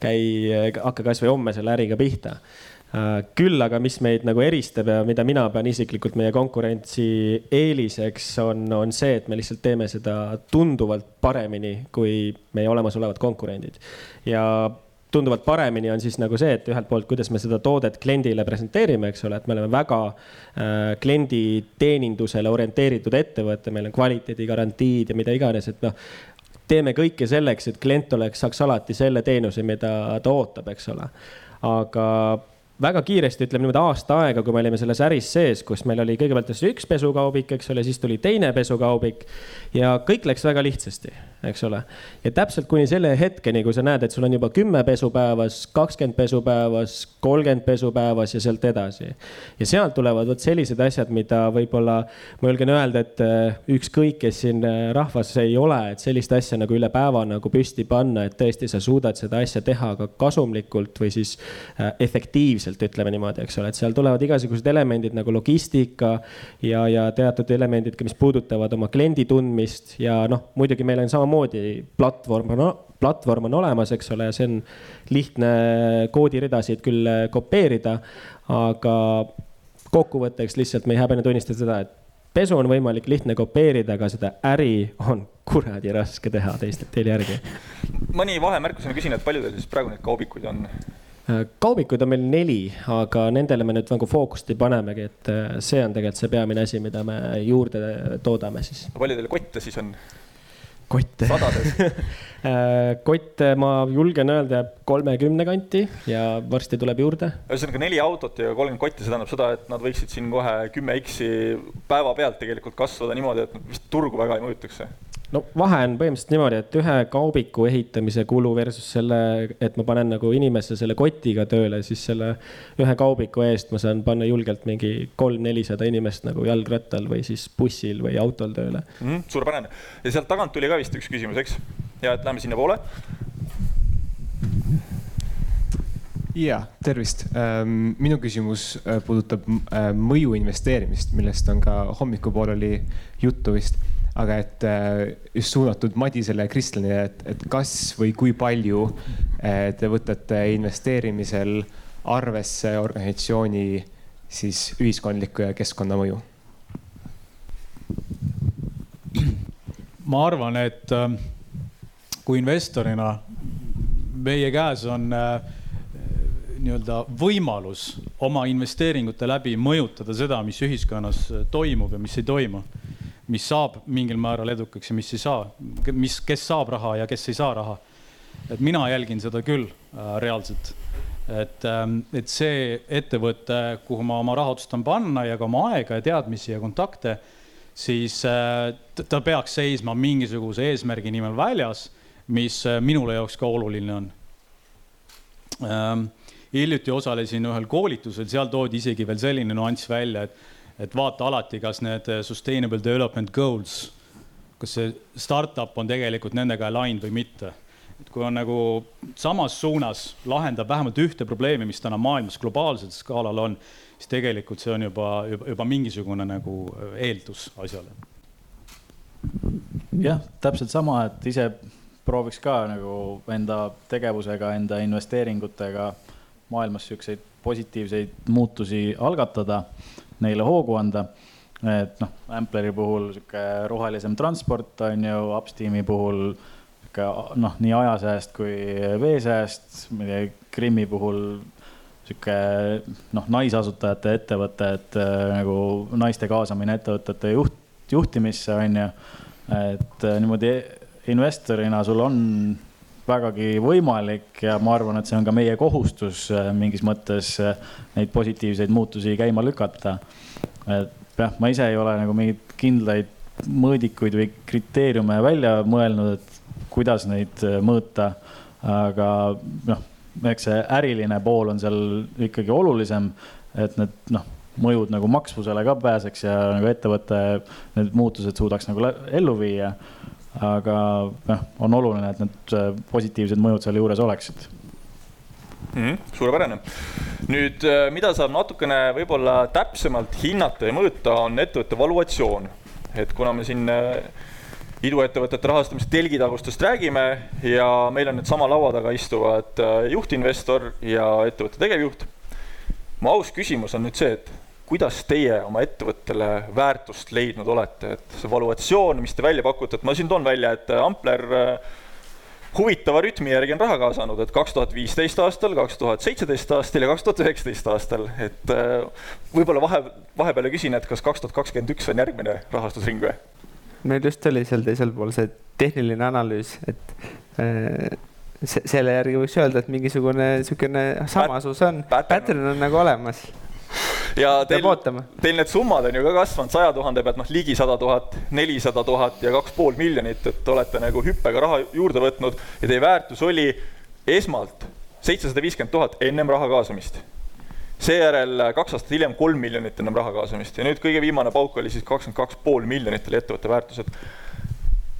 käi, hakka kasvõi homme selle äriga pihta äh,. küll aga, mis meid nagu eristab ja mida mina pean isiklikult meie konkurentsi eeliseks, on, on see, et me lihtsalt teeme seda tunduvalt paremini kui meie olemasolevad konkurendid ja tunduvalt paremini on siis nagu see, et ühelt poolt, kuidas me seda toodet kliendile presenteerime, eks ole, et me oleme väga äh, klienditeenindusele orienteeritud ettevõte, meil on kvaliteedigarantiid ja mida iganes, et noh teeme kõike selleks, et klient oleks, saaks alati selle teenuse, mida ta ootab, eks ole. aga väga kiiresti, ütleme niimoodi aasta aega, kui me olime selles äris sees, kus meil oli kõigepealt üks pesukaubik, eks ole, siis tuli teine pesukaubik ja kõik läks väga lihtsasti eks ole. ja täpselt kuni selle hetkeni, kui sa näed, et sul on juba kümme pesu päevas, kakskümmend pesu päevas, kolmkümmend pesu päevas ja sealt edasi. ja sealt tulevad vot sellised asjad, mida võib-olla ma julgen öelda, et äh, ükskõik, kes siin äh, rahvas ei ole, et sellist asja nagu üle päeva nagu püsti panna, et tõesti sa suudad seda asja teha ka kasumlikult või siis äh, efektiivselt, ütleme niimoodi, eks ole, et seal tulevad igasugused elemendid nagu logistika ja, ja teatud elemendid ka, mis puudutavad oma kliendi tundmist ja noh, muidugi meil on samamoodi samamoodi platvorm on, platvorm on olemas, eks ole, see on lihtne koodiridasid küll kopeerida, aga kokkuvõtteks lihtsalt me ei häbene tunnistada seda, et pesu on võimalik lihtne kopeerida, aga seda äri on kuradi raske teha teist, teil järgi. mõni vahemärkusena küsin, et palju teil siis praegu neid kaubikuid on? kaubikuid on meil neli, aga nendele me nüüd nagu fookust ei panemegi, et see on tegelikult see peamine asi, mida me juurde toodame siis. palju teil kotte siis on? Kotte. Äh, kotte ma julgen öelda jääb kolmekümne kanti ja varsti tuleb juurde. ühesõnaga neli autot ja kolmkümmend kotti, see tähendab seda, et nad võiksid siin kohe kümme X-i päevapealt tegelikult kasvada niimoodi, et vist turgu väga ei mõjutaks no vahe on põhimõtteliselt niimoodi, et ühe kaubiku ehitamise kulu versus selle, et ma panen nagu inimesse selle kotiga tööle, siis selle ühe kaubiku eest ma saan panna julgelt mingi kolm-nelisada inimest nagu jalgrattal või siis bussil või autol tööle mm. suurepärane ja sealt tagant tuli ka vist üks küsimus, eks? ja et lähme sinnapoole. ja tervist, ähm, minu küsimus äh, puudutab äh, mõju investeerimist, millest on ka hommikupooleli juttu vist aga et äh, just suunatud Madisele ja Kristjanile, et, et kas või kui palju äh, te võtate investeerimisel arvesse organisatsiooni siis ühiskondlikku ja keskkonnamõju? ma arvan, et äh, kui investorina meie käes on äh, nii-öelda võimalus oma investeeringute läbi mõjutada seda, mis ühiskonnas toimub ja mis ei toimu. Mis saab mingil määral edukaks ja mis ei saa, mis, kes saab raha ja kes ei saa raha. et mina jälgin seda küll äh, reaalselt. et, et see ettevõte, kuhu ma oma raha otsustan panna ja ka oma aega ja teadmisi ja kontakte, siis ta peaks seisma mingisuguse eesmärgi nimel väljas, mis minule jaoks ka oluline on hiljuti osalesin ühel koolitusel, seal toodi isegi veel selline nüanss välja, et, et vaata alati, kas need sustainable development goals, kas see startup on tegelikult nendega aligned või mitte. et kui on nagu samas suunas, lahendab vähemalt ühte probleemi, mis täna maailmas globaalsel skaalal on, siis tegelikult see on juba, juba, juba mingisugune nagu eeldus asjale. jah, täpselt sama, et ise prooviks ka nagu enda tegevusega, enda investeeringutega maailmas siukseid positiivseid muutusi algatada, neile hoogu anda. et noh, Ampleri puhul sihuke rohelisem transport on ju, Upsteami puhul sihuke noh, nii ajasääst kui veesääst, Krimmi puhul sihuke noh, naisasutajate ettevõte, et nagu naiste kaasamine ettevõtete juht, juhtimisse on ju. et niimoodi investorina sul on vägagi võimalik ja ma arvan, et see on ka meie kohustus mingis mõttes neid positiivseid muutusi käima lükata. et jah, ma ise ei ole nagu mingeid kindlaid mõõdikuid või kriteeriume välja mõelnud, et kuidas neid mõõta. aga noh, eks see äriline pool on seal ikkagi olulisem, et need noh, mõjud nagu maksvusele ka pääseks ja nagu ettevõte need muutused suudaks nagu ellu viia aga noh, on oluline, et need positiivsed mõjud seal juures oleksid mm. -hmm, suurepärane. nüüd, mida saab natukene võib-olla täpsemalt hinnata ja mõõta, on ettevõtte valuatsioon. et kuna me siin iduettevõtete rahastamise telgitagustest räägime ja meil on nüüd sama laua taga istuvad juhtinvestor ja ettevõtte tegevjuht. mu aus küsimus on nüüd see, et kuidas teie oma ettevõttele väärtust leidnud olete, et see valuatsioon, mis te välja pakute, et ma siin toon välja, et Ampler huvitava rütmi järgi on raha kaasanud, et kaks tuhat viisteist aastal, kaks tuhat seitseteist aastal ja kaks tuhat üheksateist aastal, et võib-olla vahe, vahepeal küsin, et kas kaks tuhat kakskümmend üks on järgmine rahastusring või? meil just oli seal teisel pool see tehniline analüüs, et se selle järgi võiks öelda, et mingisugune niisugune samasus on, pattern on nagu olemas ja teil, teil need summad on ju ka kasvanud saja tuhande pealt, noh, ligi sada tuhat, nelisada tuhat ja kaks pool miljonit, et olete nagu hüppega raha juurde võtnud ja teie väärtus oli esmalt seitsesada viiskümmend tuhat ennem raha kaasamist. seejärel kaks aastat hiljem kolm miljonit ennem raha kaasamist ja nüüd kõige viimane pauk oli siis kakskümmend kaks pool miljonit oli ettevõtte väärtus, et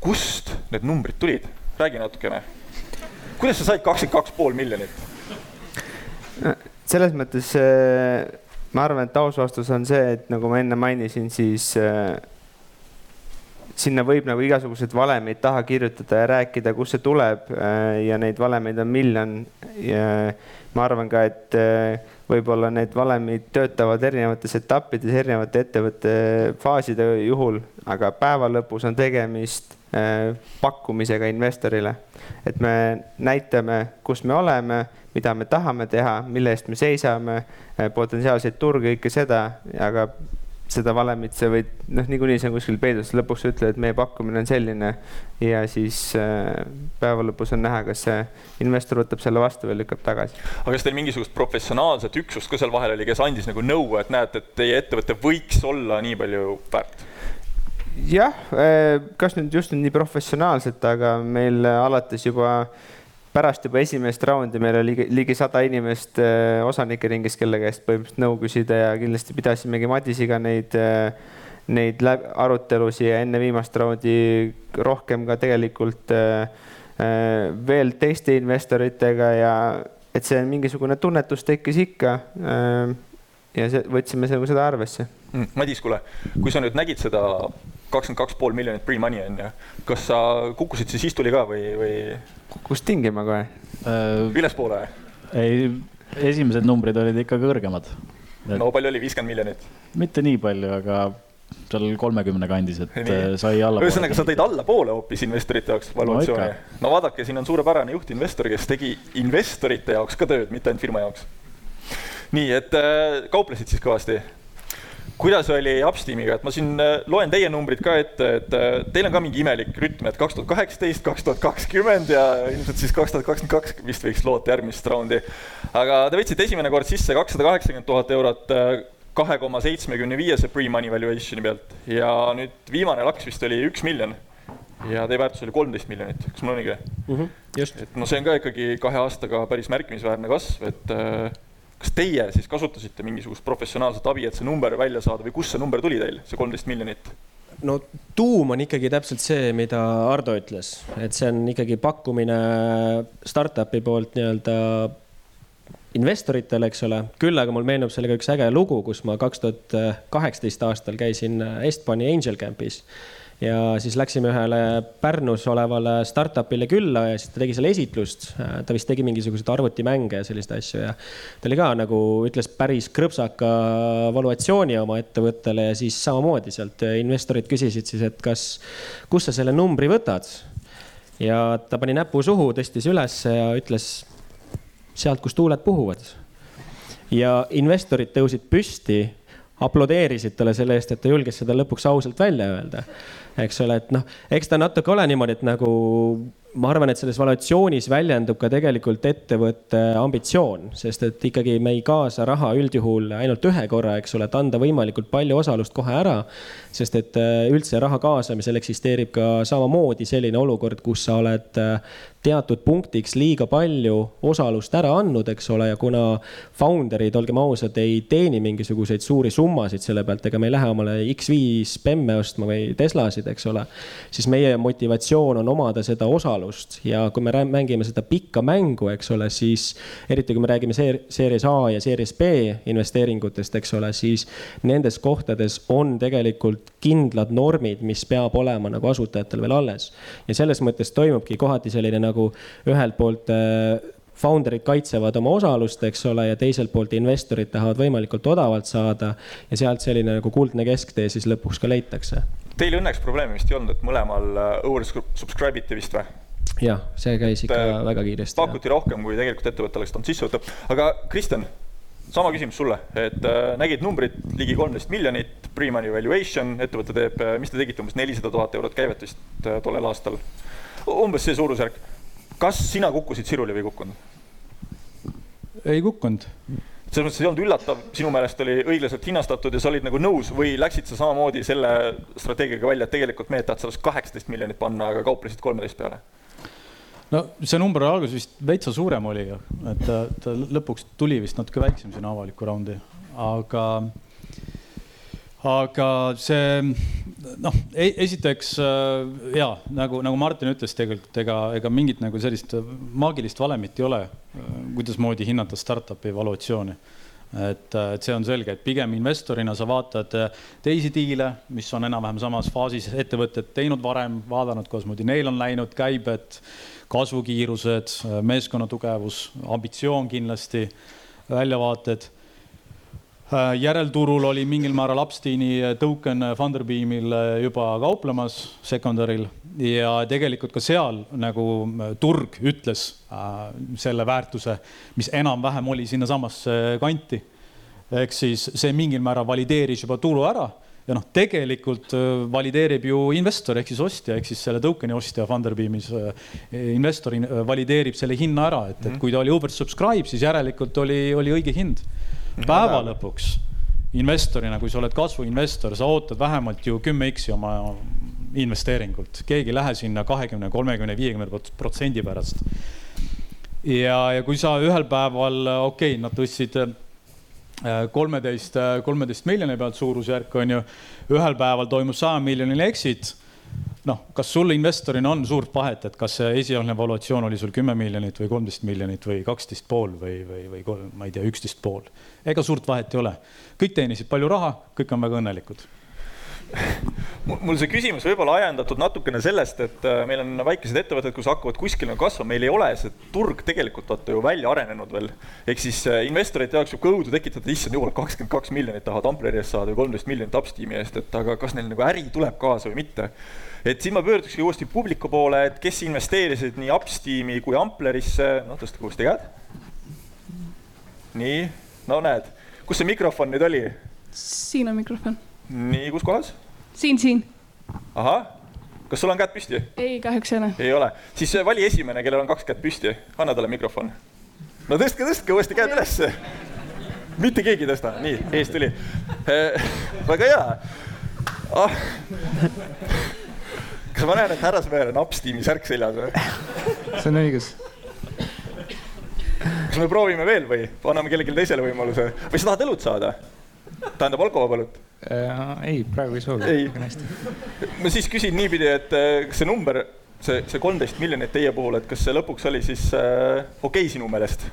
kust need numbrid tulid, räägi natukene. kuidas sa said kakskümmend kaks pool miljonit? selles mõttes ma arvan, et aus vastus on see, et nagu ma enne mainisin, siis äh, sinna võib nagu igasuguseid valemeid taha kirjutada ja rääkida, kust see tuleb äh, ja neid valemeid on miljon. ma arvan ka, et äh, võib-olla need valemid töötavad erinevates etappides, erinevate ettevõtte faaside juhul, aga päeva lõpus on tegemist pakkumisega investorile. et me näitame, kus me oleme, mida me tahame teha, mille eest me seisame, äh, potentsiaalseid turge, kõike seda, aga seda valemit sa võid, noh, niikuinii see on kuskil peidus, lõpuks sa ütled, et meie pakkumine on selline. ja siis äh, päeva lõpus on näha, kas see investor võtab selle vastu või lükkab tagasi. aga kas teil mingisugust professionaalset üksust ka seal vahel oli, kes andis nagu nõu, et näete, et teie ettevõte võiks olla nii palju väärt? Jah, kas nüüd just nii professionaalselt, aga meil alates juba pärast juba esimest raundi meil oli ligi sada inimest osanike ringis, kelle käest põhimõtteliselt nõu küsida ja kindlasti pidasimegi Madisiga neid, neid arutelusid ja enne viimast raundi rohkem ka tegelikult veel teiste investoritega ja et see mingisugune tunnetus tekkis ikka. ja see, võtsime seda arvesse mm,. Madis, kuule, kui sa nüüd nägid seda kakskümmend kaks pool miljonit pre-money on ju, kas sa kukkusid siis istuli ka või, või? kukkus tingima kohe äh,. ülespoole? ei, esimesed numbrid olid ikka kõrgemad. no palju oli, viiskümmend miljonit? mitte nii palju, aga seal kolmekümne kandis, et Nii. äh, sai allapoole. ühesõnaga, sa tõid allapoole hoopis investorite jaoks valuatsiooni ikka. no vaadake, siin on suurepärane juhtinvestor, kes tegi investorite jaoks ka tööd, mitte ainult firma jaoks. nii et äh, kauplesid siis kõvasti. Kuidas oli Upsteamiga, et ma siin äh, loen teie numbrid ka ette, et äh, teil on ka mingi imelik rütm, et kaks tuhat kaheksateist, kaks tuhat kakskümmend ja ilmselt siis kaks tuhat kakskümmend kaks vist võiks loota järgmist raundi. aga te võtsite esimene kord sisse kakssada kaheksakümmend tuhat eurot äh, kahe koma seitsmekümne viiese pre-money valuation'i pealt ja nüüd viimane laks vist oli üks miljon ja teie väärtus oli kolmteist miljonit, kas mul on õige mm? -hmm, just. et no see on ka ikkagi kahe aastaga päris märkimisväärne kasv, et kas teie siis kasutasite mingisugust professionaalset abi, et see number välja saada või kust see number tuli teil, see kolmteist miljonit? no tuum on ikkagi täpselt see, mida Ardo ütles, et see on ikkagi pakkumine startup'i poolt nii-öelda investoritele, eks ole. küll aga mul meenub sellega üks äge lugu, kus ma kaks tuhat kaheksateist aastal käisin Estbani Angel Campis ja siis läksime ühele Pärnus olevale startup'ile külla ja siis ta tegi seal esitlust. ta vist tegi mingisuguseid arvutimänge ja selliseid asju ja ta oli ka nagu ütles päris krõpsaka valuatsiooni oma ettevõttele ja siis samamoodi sealt investorid küsisid siis, et kas, kust sa selle numbri võtad. ja ta pani näpu suhu, tõstis ülesse ja ütles sealt, kus tuuled puhuvad. ja investorid tõusid püsti aplodeerisid talle selle eest, et ta julges seda lõpuks ausalt välja öelda. eks ole, et noh, eks ta natuke ole niimoodi, et nagu ma arvan, et selles valuatsioonis väljendub ka tegelikult ettevõtte ambitsioon, sest et ikkagi me ei kaasa raha üldjuhul ainult ühe korra, eks ole, et anda võimalikult palju osalust kohe ära. sest et äh, üldse raha kaasamisel eksisteerib ka samamoodi selline olukord, kus sa oled äh, teatud punktiks liiga palju osalust ära andnud, eks ole, ja kuna founder'id, olgem ausad, ei teeni mingisuguseid suuri summasid selle pealt, ega me ei lähe omale X5 BEM-e ostma või Teslasid, eks ole. siis meie motivatsioon on omada seda osalust ja kui me mängime seda pikka mängu, eks ole, siis eriti kui me räägime Series A ja Series B investeeringutest, eks ole, siis nendes kohtades on tegelikult kindlad normid, mis peab olema nagu asutajatel veel alles. ja selles mõttes toimubki kohati selline nagu ühelt poolt äh, founder'id kaitsevad oma osalust, eks ole, ja teiselt poolt investorid tahavad võimalikult odavalt saada ja sealt selline nagu kuldne kesktee siis lõpuks ka leitakse. Teil õnneks probleemi vist ei olnud, et mõlemal äh, oversubscribe iti vist või? jah, see käis ikka et, väga kiiresti. pakuti jah. rohkem, kui tegelikult ettevõte oleks tahtnud sisse võtta, aga Kristjan, sama küsimus sulle, et äh, nägid numbrit ligi kolmteist miljonit, pre-money valuation, ettevõte teeb, mis te tegite, umbes nelisada tuhat eurot käivet vist äh, tollel aastal. umbes see suurusjärk. Kas sina kukkusid siruli või ei kukkunud? ei kukkunud selles mõttes ei olnud üllatav, sinu meelest oli õiglaselt hinnastatud ja sa olid nagu nõus või läksid sa samamoodi selle strateegiaga välja, et tegelikult mehed tahtsid sellest kaheksateist miljonit panna, aga kauplesid kolmeteist peale? no see number alguses vist veitsa suurem oli ju, et ta, ta lõpuks tuli vist natuke väiksem sinna avalikku raundi, aga, aga see noh, esiteks ja nagu, nagu Martin ütles, tegelikult ega, ega mingit nagu sellist maagilist valemit ei ole, kuidasmoodi hinnata startup'i valuatsiooni et, et see on selge, et pigem investorina sa vaatad teisi diile, mis on enam-vähem samas faasis, ettevõtted teinud varem, vaadanud, kuidasmoodi neil on läinud käibed, kasvukiirused, meeskonna tugevus, ambitsioon kindlasti, väljavaated. Järelturul oli mingil määral Upsteini token Funderbeamil juba kauplemas secondary'l ja tegelikult ka seal nagu turg ütles äh, selle väärtuse, mis enam-vähem oli sinnasamasse kanti. ehk siis see mingil määral valideeris juba turu ära ja noh, tegelikult valideerib ju investor ehk siis ostja ehk siis selle token'i ostja Funderbeamis investor valideerib selle hinna ära, et, et kui ta oli oversubscribe, siis järelikult oli, oli õige hind. Päeva lõpuks investorina, kui sa oled kasvuinvestor, sa ootad vähemalt ju kümme X-i oma investeeringult, keegi ei lähe sinna kahekümne, kolmekümne, viiekümne protsendi pärast. ja, ja kui sa ühel päeval, okei okay,, nad tõstsid kolmeteist, kolmeteist miljoni pealt suurusjärk on ju. ühel päeval toimus saja miljoniline exit. Noh, kas sul investorina on suurt vahet, et kas see esialgne valuatsioon oli sul kümme miljonit või kolmteist miljonit või kaksteist pool või, või, või kolm, ma ei tea, üksteist pool. ega suurt vahet ei ole. kõik teenisid palju raha, kõik on väga õnnelikud mul see küsimus võib-olla ajendatud natukene sellest, et äh, meil on väikesed ettevõtted, kus hakkavad kuskil nagu kasvama, meil ei ole see turg tegelikult vaata ju välja arenenud veel. ehk siis äh, investorite jaoks võib kõudu tekitada, issand jumal, kakskümmend kaks miljonit tahavad Ampleri eest saada või kolmteist miljonit Upsteami eest, et aga kas neil nagu äri tuleb kaasa või mitte. Et siin ma pöördukski uuesti publiku poole, et kes investeerisid nii Upsteami kui Amplerisse, noh tõstke uuesti käed. nii, no näed, kus see mikrofon nüüd oli? siin on mikrofon. nii, kus kohas? siin, siin. ahah, kas sul on käed püsti? ei, kahjuks ei ole. ei ole, siis vali esimene, kellel on kaks kätt püsti, anna talle mikrofon. no tõstke, tõstke uuesti käed ülesse. mitte keegi ei tõsta, nii, ees tuli eh,. väga hea ah. Kas ma näen, et härrasmehel on Upsteami särk seljas või? see on õigus. kas me proovime veel või anname kellelegi teisele võimaluse või sa tahad õlut saada? tähendab alkovaba õlut äh,? ei, praegu ei soovi. ei, ma siis küsin niipidi, et äh, kas see number, see, see kolmteist miljonit teie puhul, et kas see lõpuks oli siis äh, okei okay sinu meelest?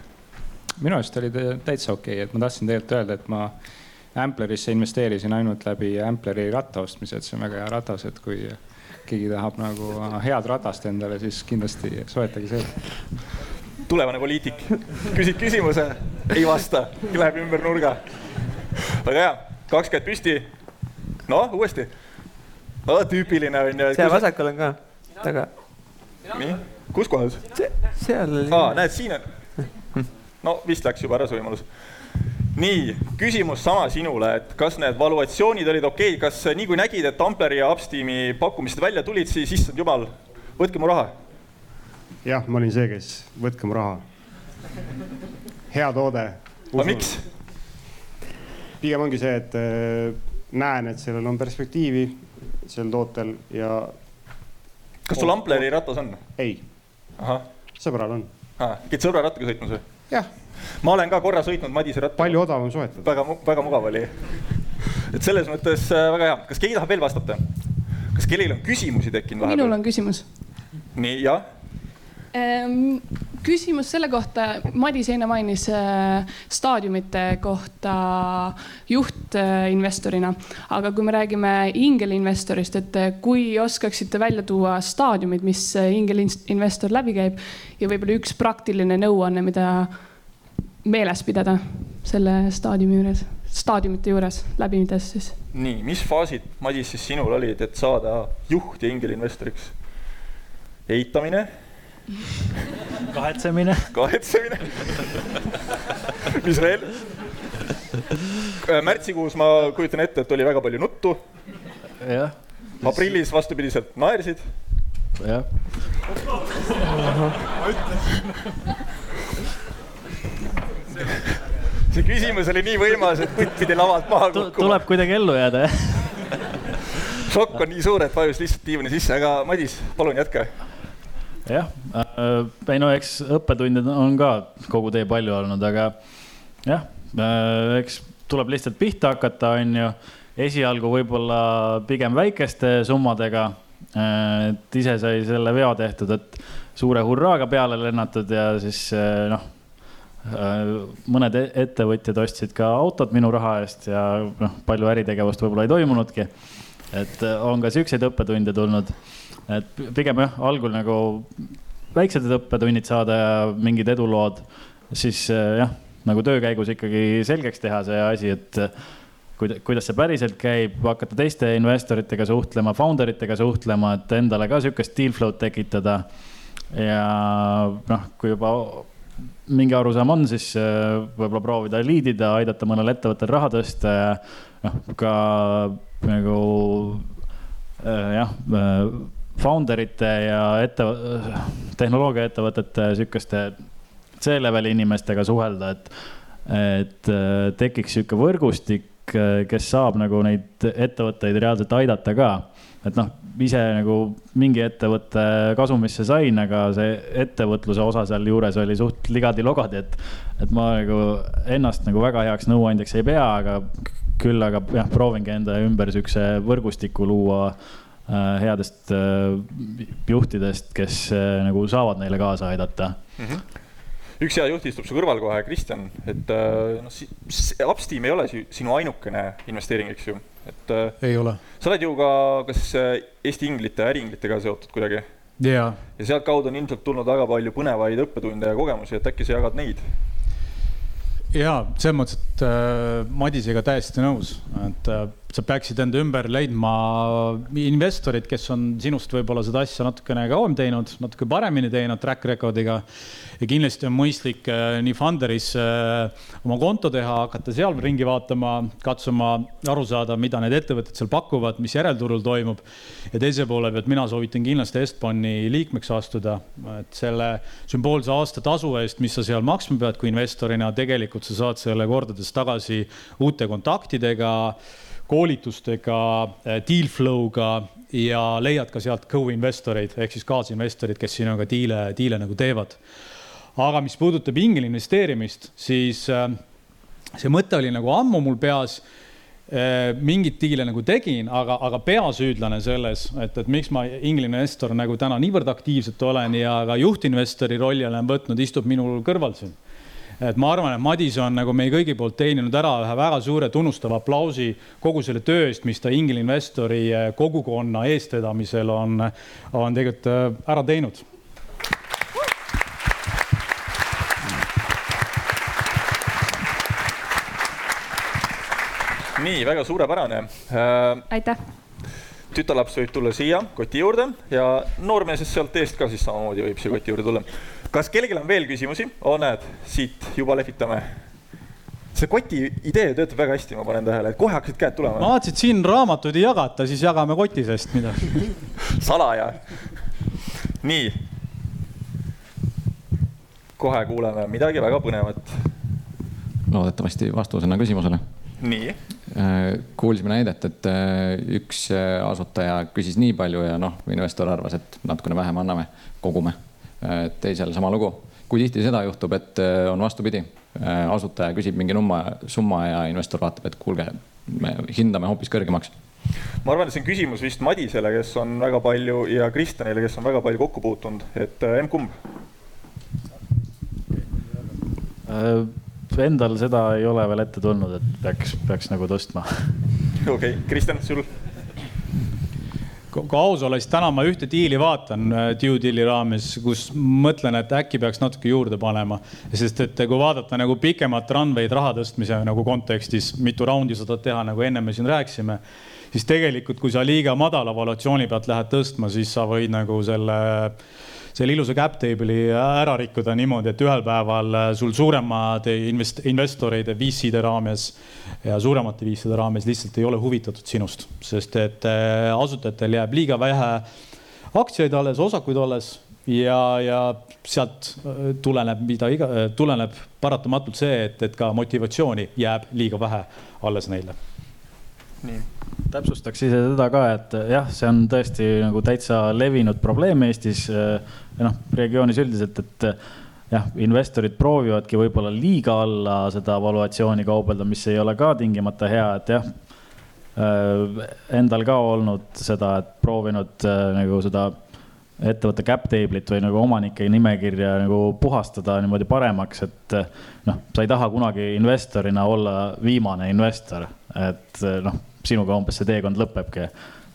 minu arust oli ta täitsa okei okay., et ma tahtsin tegelikult öelda, et ma Amplerisse investeerisin ainult läbi Ampleri ratta ostmise, et see on väga hea ratas, et kui keegi tahab nagu head ratast endale, siis kindlasti soetage see. tulevane poliitik, küsid küsimuse, ei vasta, läheb ümber nurga. väga hea, kaks kätt püsti. noh, uuesti tüüpiline on ju. seal vasakul on ka, taga. nii, kus kohas? seal oli. aa, näed, siin on. no vist läks juba ära see võimalus nii, küsimus sama sinule, et kas need valuatsioonid olid okei okay., kas nii kui nägid, et Ampleri ja Upsteami pakkumised välja tulid, siis issand jumal, võtke mu raha. jah, ma olin see, kes võtke mu raha. hea toode. aga miks? pigem ongi see, et äh, näen, et sellel on perspektiivi, sel tootel ja. kas sul Ampleri ratas on? ei. sõbral on. käid sõbra rattaga sõitmas või? Jah ma olen ka korra sõitnud Madise rattaga. palju odavam soetada. väga, väga mugav oli. et selles mõttes äh, väga hea. kas keegi tahab veel vastata? kas kellelgi on küsimusi tekkinud vahepeal? minul on küsimus. nii, jah ehm,? Küsimus selle kohta, Madis enne mainis äh, staadiumite kohta juhtinvestorina äh,, aga kui me räägime ingelinvestorist, et äh, kui oskaksite välja tuua staadiumid, mis ingelinvestor läbi käib ja võib-olla üks praktiline nõuanne, mida meeles pidada selle staadiumi juures, staadiumite juures läbides siis. nii, mis faasid, Madis, siis sinul olid, et saada juht ja ingelinvestoriks? eitamine kahetsemine. kahetsemine mis veel? märtsikuus ma kujutan ette, et oli väga palju nuttu. jah. aprillis vastupidiselt naersid. jah. see küsimus oli nii võimas, et kutt pidi lavalt maha kukkuma. tuleb kuidagi ellu jääda, jah. šokk on nii suur, et vajus lihtsalt diivani sisse, aga Madis, palun jätka. Jah äh,, ei no eks õppetunde on ka kogu tee palju olnud, aga jah äh,, eks tuleb lihtsalt pihta hakata, on ju. esialgu võib-olla pigem väikeste summadega äh,. et ise sai selle veo tehtud, et suure hurraaga peale lennatud ja siis noh mõned e-, ettevõtjad ostsid ka autot minu raha eest ja noh, palju äritegevust võib-olla ei toimunudki. et on ka siukseid õppetunde tulnud, et pigem jah, algul nagu väiksed õppetunnid saada ja mingid edulood, siis jah, nagu töö käigus ikkagi selgeks teha see asi, et kuidas see päriselt käib, hakata teiste investoritega suhtlema, founder itega suhtlema, et endale ka sihukest deal flow'd tekitada. ja noh, kui juba mingi arusaam on, siis äh, võib-olla proovida lead ida, aidata mõnel ettevõttel raha tõsta ja noh, ka nagu jah, founder ite ja ette, tehnoloogiaettevõtete sihukeste C-leveli inimestega suhelda, et, et tekiks sihuke võrgustik, kes saab nagu neid ettevõtteid reaalselt aidata ka. et noh, ise nagu mingi ettevõtte kasumisse sain, aga see ettevõtluse osa sealjuures oli suht ligadi-logadi, et, et ma nagu ennast nagu väga heaks nõuandjaks ei pea, aga küll aga jah, proovingi enda ümber siukse võrgustiku luua äh, headest äh, juhtidest, kes äh, nagu saavad neile kaasa aidata mm. -hmm üks hea juht istub su kõrval kohe, Kristjan, et äh, noh, Upsteam ei ole sinu ainukene investeering, eks ju, et. ei ole. sa oled ju ka kas Eesti inglite, äriinglitega seotud kuidagi? jaa. ja sealtkaudu on ilmselt tulnud väga palju põnevaid õppetunde ja kogemusi, et äkki sa jagad neid? jaa, selles mõttes, et äh, Madisega täiesti nõus, et äh, sa peaksid enda ümber leidma investorid, kes on sinust võib-olla seda asja natukene kauem teinud, natuke paremini teinud track record'iga. ja kindlasti on mõistlik äh, nii Funderis oma konto teha, hakata seal ringi vaatama, katsuma aru saada, mida need ettevõtted seal pakuvad, mis järelturul toimub. ja teise poole pealt mina soovitan kindlasti Estboni liikmeks astuda, et selle sümboolse aastatasu eest, mis sa seal maksma pead kui investorina, tegelikult sa saad selle kordades tagasi uute kontaktidega koolitustega, äh, deal flow'ga ja leiad ka sealt co-investoreid ehk siis kaasinvestorid, kes sinuga diile, diile nagu teevad. aga mis puudutab ingli investeerimist, siis äh, see mõte oli nagu ammu mul peas äh, mingeid diile nagu tegin, aga, aga peasüüdlane selles, et, et miks ma ingli investor nagu täna niivõrd aktiivselt olen ja ka juhtinvestori rolli olen võtnud, istub minul kõrval siin et ma arvan, et Madis on nagu meie kõigi poolt teeninud ära ühe väga suure tunnustava aplausi kogu selle töö eest, mis ta Ingli investori eh, kogukonna eestvedamisel on, on tegelikult eh, ära teinud nii, väga suurepärane äh,. aitäh. tütarlaps võib tulla siia koti juurde ja noormees sealt eest ka siis samamoodi võib siia koti juurde tulla kas kellelgi on veel küsimusi? oo, näed, siit juba lehvitame. see koti idee töötab väga hästi, ma panen tähele, et kohe hakkasid käed tulema. ma vaatasin, et siin raamatuid ei jagata, siis jagame koti seest midagi salaja. nii. kohe kuuleme midagi väga põnevat. loodetavasti vastusena küsimusele. nii äh, kuulsime näidet, et äh, üks äh, asutaja küsis nii palju ja noh, investor arvas, et natukene vähem anname, kogume teisel sama lugu. kui tihti seda juhtub, et äh, on vastupidi, äh, asutaja küsib mingi numma, summa ja investor vaatab, et kuulge, me hindame hoopis kõrgemaks ma arvan, et see on küsimus vist Madisele, kes on väga palju ja Kristjanile, kes on väga palju kokku puutunud, et äh, emb-kumb? Endal seda ei ole veel ette tulnud, et peaks, peaks nagu tõstma. okei okay., Kristjan, sul? Kui aus olla, siis täna ma ühte diili vaatan äh, due deal'i raames, kus mõtlen, et äkki peaks natuke juurde panema. sest et kui vaadata nagu pikemat runway'd raha tõstmise nagu kontekstis, mitu raundi sa tahad teha, nagu enne me siin rääkisime, siis tegelikult, kui sa liiga madala valutatsiooni pealt lähed tõstma, siis sa võid nagu selle selle ilusa cap table'i ära rikkuda niimoodi, et ühel päeval sul suuremad invest-, investorid VC-de raames ja suuremate VC-de raames lihtsalt ei ole huvitatud sinust, sest et äh, asutajatel jääb liiga vähe aktsiaid alles, osakuid alles ja, ja sealt äh, tuleneb, mida iga, äh, tuleneb paratamatult see, et, et ka motivatsiooni jääb liiga vähe alles neile. nii täpsustaks ise seda ka, et jah, see on tõesti nagu täitsa levinud probleem Eestis ja noh, regioonis üldiselt, et jah, investorid proovivadki võib-olla liiga alla seda valuatsiooni kaubelda, mis ei ole ka tingimata hea, et jah. Endal ka olnud seda, et proovinud nagu seda ettevõtte cap table'it või nagu omanike nimekirja nagu puhastada niimoodi paremaks, et noh, sa ei taha kunagi investorina olla viimane investor, et noh, sinuga umbes see teekond lõpebki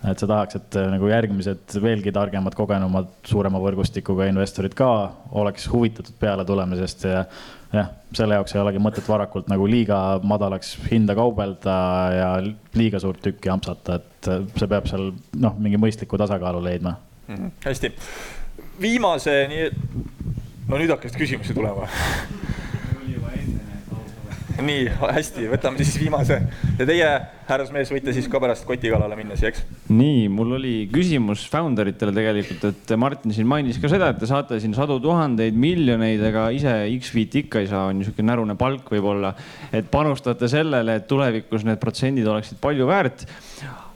et sa tahaks, et äh, nagu järgmised veelgi targemad, kogenumad, suurema võrgustikuga investorid ka oleks huvitatud peale tulemisest ja jah, selle jaoks ei olegi mõtet varakult nagu liiga madalaks hinda kaubelda ja liiga suurt tükki ampsata, et äh, see peab seal noh, mingi mõistliku tasakaalu leidma mm. -hmm. hästi, viimase, nii, no nüüd hakkasid küsimusi tulema nii hästi, võtame siis viimase ja teie, härrasmees, võite siis ka pärast koti kallale minna siia, eks? nii, mul oli küsimus founder itele tegelikult, et Martin siin mainis ka seda, et te saate siin sadu tuhandeid, miljoneid, aga ise X-Fit ikka ei saa, on niisugune närune palk võib-olla. et panustate sellele, et tulevikus need protsendid oleksid palju väärt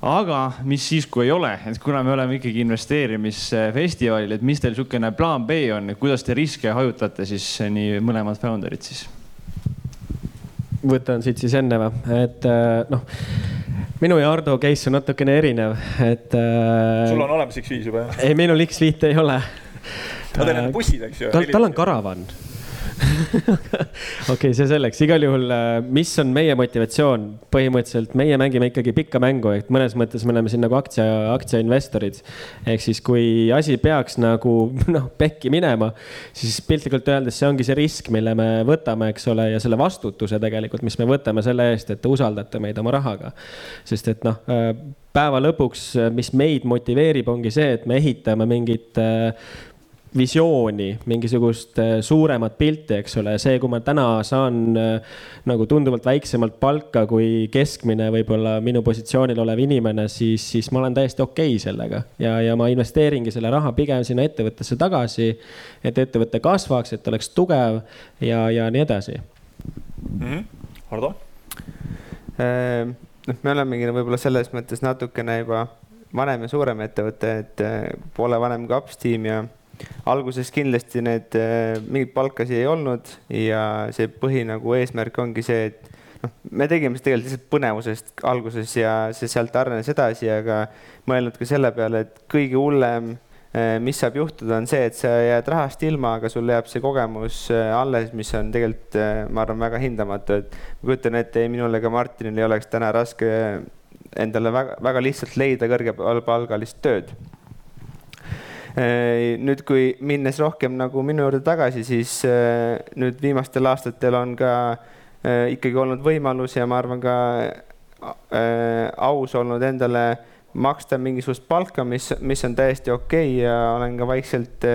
aga mis siis, kui ei ole, et kuna me oleme ikkagi investeerimisfestivalil, et mis teil niisugune plaan B on, kuidas te riske hajutate siis nii mõlemad founder'id siis? Võtan siit siis enne või, et äh, noh minu ja Ardo case on natukene erinev, et. Äh, sul on olemas X5 juba jah? ei, minul X5 ei ole. teil on bussid, eks ju? tal, tal on karavan okei see selleks, igal juhul, äh, mis on meie motivatsioon, põhimõtteliselt meie mängime ikkagi pikka mängu, et mõnes mõttes me oleme siin nagu aktsia, aktsiainvestorid. ehk siis, kui asi peaks nagu noh, pekki minema, siis piltlikult öeldes see ongi see risk, mille me võtame, eks ole, ja selle vastutuse tegelikult, mis me võtame selle eest, et te usaldate meid oma rahaga. sest et noh, äh, päeva lõpuks, mis meid motiveerib, ongi see, et me ehitame mingit äh, visiooni, mingisugust äh, suuremat pilti, eks ole, see, kui ma täna saan äh, nagu tunduvalt väiksemalt palka kui keskmine võib-olla minu positsioonil olev inimene, siis, siis ma olen täiesti okei okay sellega ja, ja ma investeeringi selle raha pigem sinna ettevõttesse tagasi. et ettevõte kasvaks, et oleks tugev ja, ja nii edasi mm. -hmm. Hardo? Ehm, noh, me olemegi võib-olla selles mõttes natukene juba vanem ja suurem ettevõte, et poole vanem kui Upsteam ja alguses kindlasti need äh, mingeid palkasid ei olnud ja see põhi nagu eesmärk ongi see, et noh, me tegime seda tegelikult lihtsalt põnevusest alguses ja see sealt arenes edasi, aga mõelnud ka selle peale, et kõige hullem, äh, mis saab juhtuda, on see, et sa jääd rahast ilma, aga sul jääb see kogemus äh, alles, mis on tegelikult, ma arvan, väga hindamatu, et ma kujutan ette, ei minul ega Martinil ei oleks täna raske endale väga, väga lihtsalt leida kõrgepalgalist tööd nüüd, kui minnes rohkem nagu minu juurde tagasi, siis äh, nüüd viimastel aastatel on ka äh, ikkagi olnud võimalus ja ma arvan ka aus olnud endale maksta mingisugust palka, mis, mis on täiesti okei okay ja olen ka vaikselt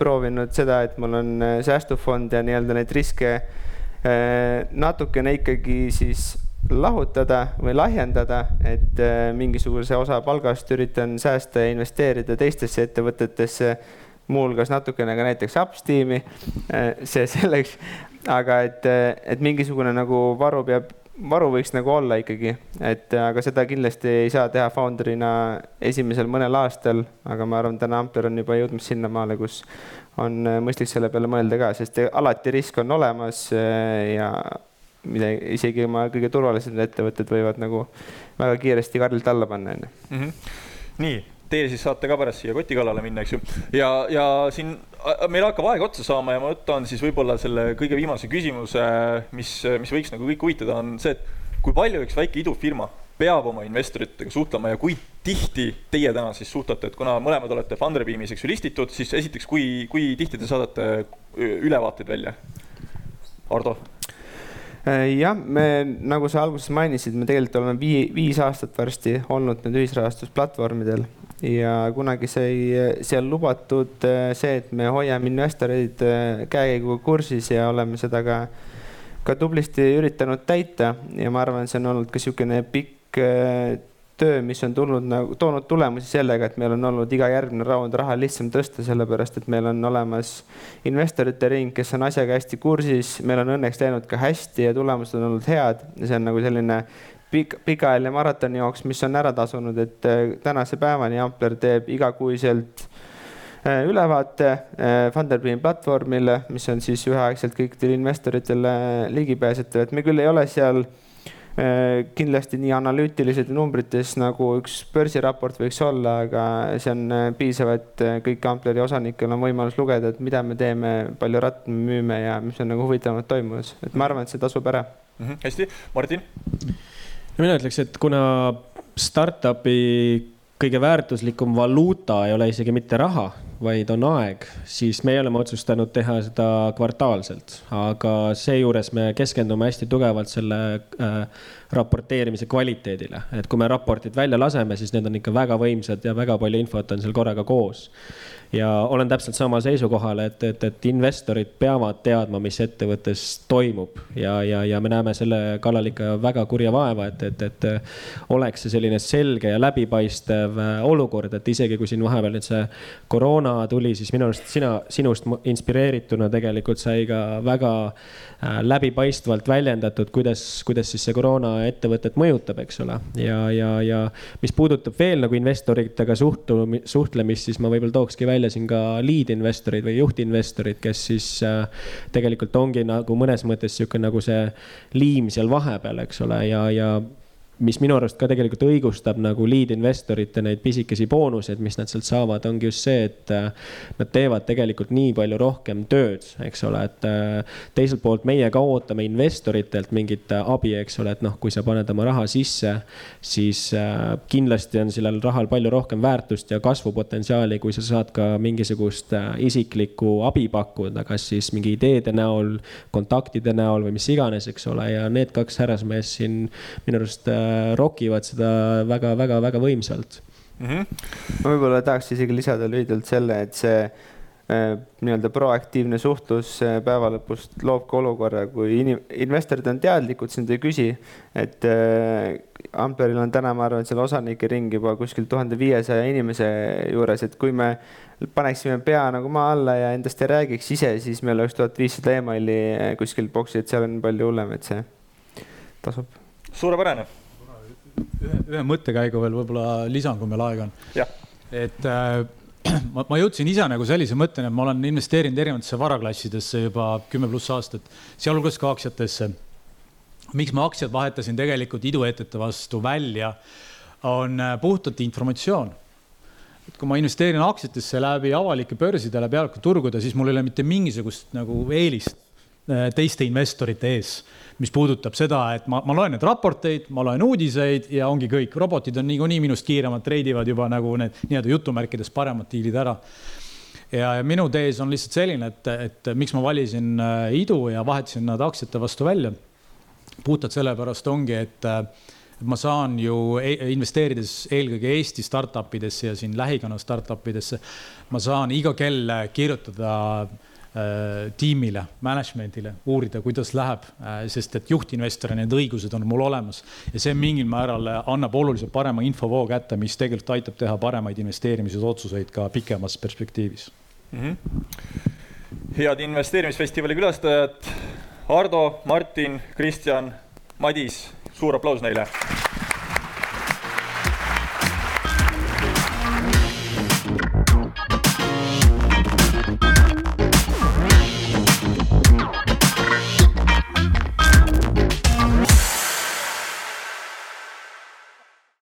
proovinud seda, et mul on säästufond ja nii-öelda neid riske natukene ikkagi siis lahutada või lahjendada, et äh, mingisuguse osa palgast üritan säästa ja investeerida teistesse ettevõtetesse, muuhulgas natukene ka näiteks Upsteami, äh, see selleks, aga et, äh, et mingisugune nagu varu peab, varu võiks nagu olla ikkagi, et aga seda kindlasti ei saa teha founder'ina esimesel mõnel aastal, aga ma arvan, täna Ampler on juba jõudmas sinnamaale, kus on mõistlik selle peale mõelda ka, sest alati risk on olemas ja mida isegi oma kõige turvalisemad ettevõtted võivad nagu väga kiiresti kardilt alla panna, onju. Mhm. nii, teie siis saate ka pärast siia koti kallale minna, eks ju. ja, ja siin meil hakkab aeg otsa saama ja ma võtan siis võib-olla selle kõige viimase küsimuse, mis, mis võiks nagu kõik huvitada, on see, et kui palju üks väike idufirma peab oma investoritega suhtlema ja kui tihti teie täna siis suhtlete, et kuna mõlemad olete Funderbeamis, eks ju, listitud, siis esiteks, kui, kui tihti te saadate ülevaateid välja? Ardo jah, me, nagu sa alguses mainisid, me tegelikult oleme vii, viis aastat varsti olnud nüüd ühisrahastusplatvormidel ja kunagi sai seal lubatud äh, see, et me hoiame investoreid äh, käekäiguga kursis ja oleme seda ka, ka tublisti üritanud täita ja ma arvan, see on olnud ka niisugune pikk töö, mis on tulnud nagu, toonud tulemusi sellega, et meil on olnud iga järgmine raund raha lihtsam tõsta, sellepärast et meil on olemas investorite ring, kes on asjaga hästi kursis, meil on õnneks läinud ka hästi ja tulemused on olnud head. Ja see on nagu selline pikk, pikaajaline maratonijooks, mis on ära tasunud, et äh, tänase päevani Ampler teeb igakuiselt äh, ülevaate äh, Funderbeam platvormile, mis on siis üheaegselt kõikidele investoritele ligipääsetav, et me küll ei ole seal Äh, kindlasti nii analüütilised numbrites nagu üks börsiraport võiks olla, aga see on äh, piisav, et äh, kõik Ampleri osanikel on võimalus lugeda, et mida me teeme, palju ratta me müüme ja mis on nagu huvitavamalt toimumas, et ma arvan, et see tasub ära mm. -hmm. hästi, Martin? mina ütleks, et kuna startup'i kõige väärtuslikum valuuta ei ole isegi mitte raha, vaid on aeg, siis meie oleme otsustanud teha seda kvartaalselt, aga seejuures me keskendume hästi tugevalt selle äh, raporteerimise kvaliteedile, et kui me raportid välja laseme, siis need on ikka väga võimsad ja väga palju infot on seal korraga koos ja olen täpselt sama seisukohal, et, et, et investorid peavad teadma, mis ettevõttes toimub ja, ja, ja me näeme selle kallal ikka väga kurja vaeva, et, et, et oleks see selline selge ja läbipaistev olukord, et isegi kui siin vahepeal nüüd see koroona tuli, siis minu arust sina, sinust inspireerituna tegelikult sai ka väga äh, läbipaistvalt väljendatud, kuidas, kuidas siis see koroona ettevõtet mõjutab, eks ole. ja, ja, ja mis puudutab veel nagu investoritega suhtlu-, suhtlemist, siis ma võib-olla tookski välja välja siin ka lead investorid või juhtinvestorid, kes siis äh, tegelikult ongi nagu mõnes mõttes sihuke nagu see liim seal vahepeal, eks ole, ja, ja mis minu arust ka tegelikult õigustab nagu lead investorite neid pisikesi boonuseid, mis nad sealt saavad, ongi just see, et äh, nad teevad tegelikult nii palju rohkem tööd, eks ole, et äh, teiselt poolt meie ka ootame investoritelt mingit äh, abi, eks ole, et noh, kui sa paned oma raha sisse, siis kindlasti on sellel rahal palju rohkem väärtust ja kasvupotentsiaali, kui sa saad ka mingisugust isiklikku abi pakkuda, kas siis mingi ideede näol, kontaktide näol või mis iganes, eks ole, ja need kaks härrasmeest siin minu arust rokivad seda väga-väga-väga võimsalt mm. -hmm. ma võib-olla tahaks isegi lisada lühidalt selle, et see äh, nii-öelda proaktiivne suhtlus äh, päeva lõpust loob ka olukorra, kui inim-, investorid on teadlikud, siis nad ei küsi, et äh, Amperil on täna, ma arvan, selle osanike ring juba kuskil tuhande viiesaja inimese juures, et kui me paneksime pea nagu maa alla ja endast ei räägiks ise, siis meil oleks tuhat viissada emaili kuskil boksi, et seal on palju hullem, et see tasub. suurepärane ühe, ühe mõttekäigu veel võib-olla lisan, kui meil aega on. et äh, ma, ma jõudsin ise nagu sellise mõtteni, et ma olen investeerinud erinevatesse varaklassidesse juba kümme pluss aastat, sealhulgas ka aktsiatesse. miks ma aktsiad vahetasin tegelikult iduettevõtete vastu välja, on äh, puhtalt informatsioon et kui ma investeerin aktsiatesse läbi avalike börside, läbi avalike turgude, siis mul ei ole mitte mingisugust nagu eelist teiste investorite ees mis puudutab seda, et ma, ma loen neid raporteid, ma loen uudiseid ja ongi kõik, robotid on niikuinii minust kiiremad, treidivad juba nagu need nii-öelda jutumärkides paremad diilid ära. ja, ja minu tees on lihtsalt selline, et, et miks ma valisin äh, idu ja vahetasin nad aktsiate vastu välja. puhtalt sellepärast ongi, et äh, ma saan ju e investeerides eelkõige Eesti startup idesse ja siin lähikonna startup idesse, ma saan iga kell kirjutada Äh, tiimile, management'ile uurida, kuidas läheb, äh, sest et juhtinvestori need õigused on mul olemas ja see mingil määral annab oluliselt parema infovoo kätte, mis tegelikult aitab teha paremaid investeerimisotsuseid ka pikemas perspektiivis mm. -hmm. head investeerimisfestivali külastajad, Ardo, Martin, Kristjan, Madis, suur aplaus neile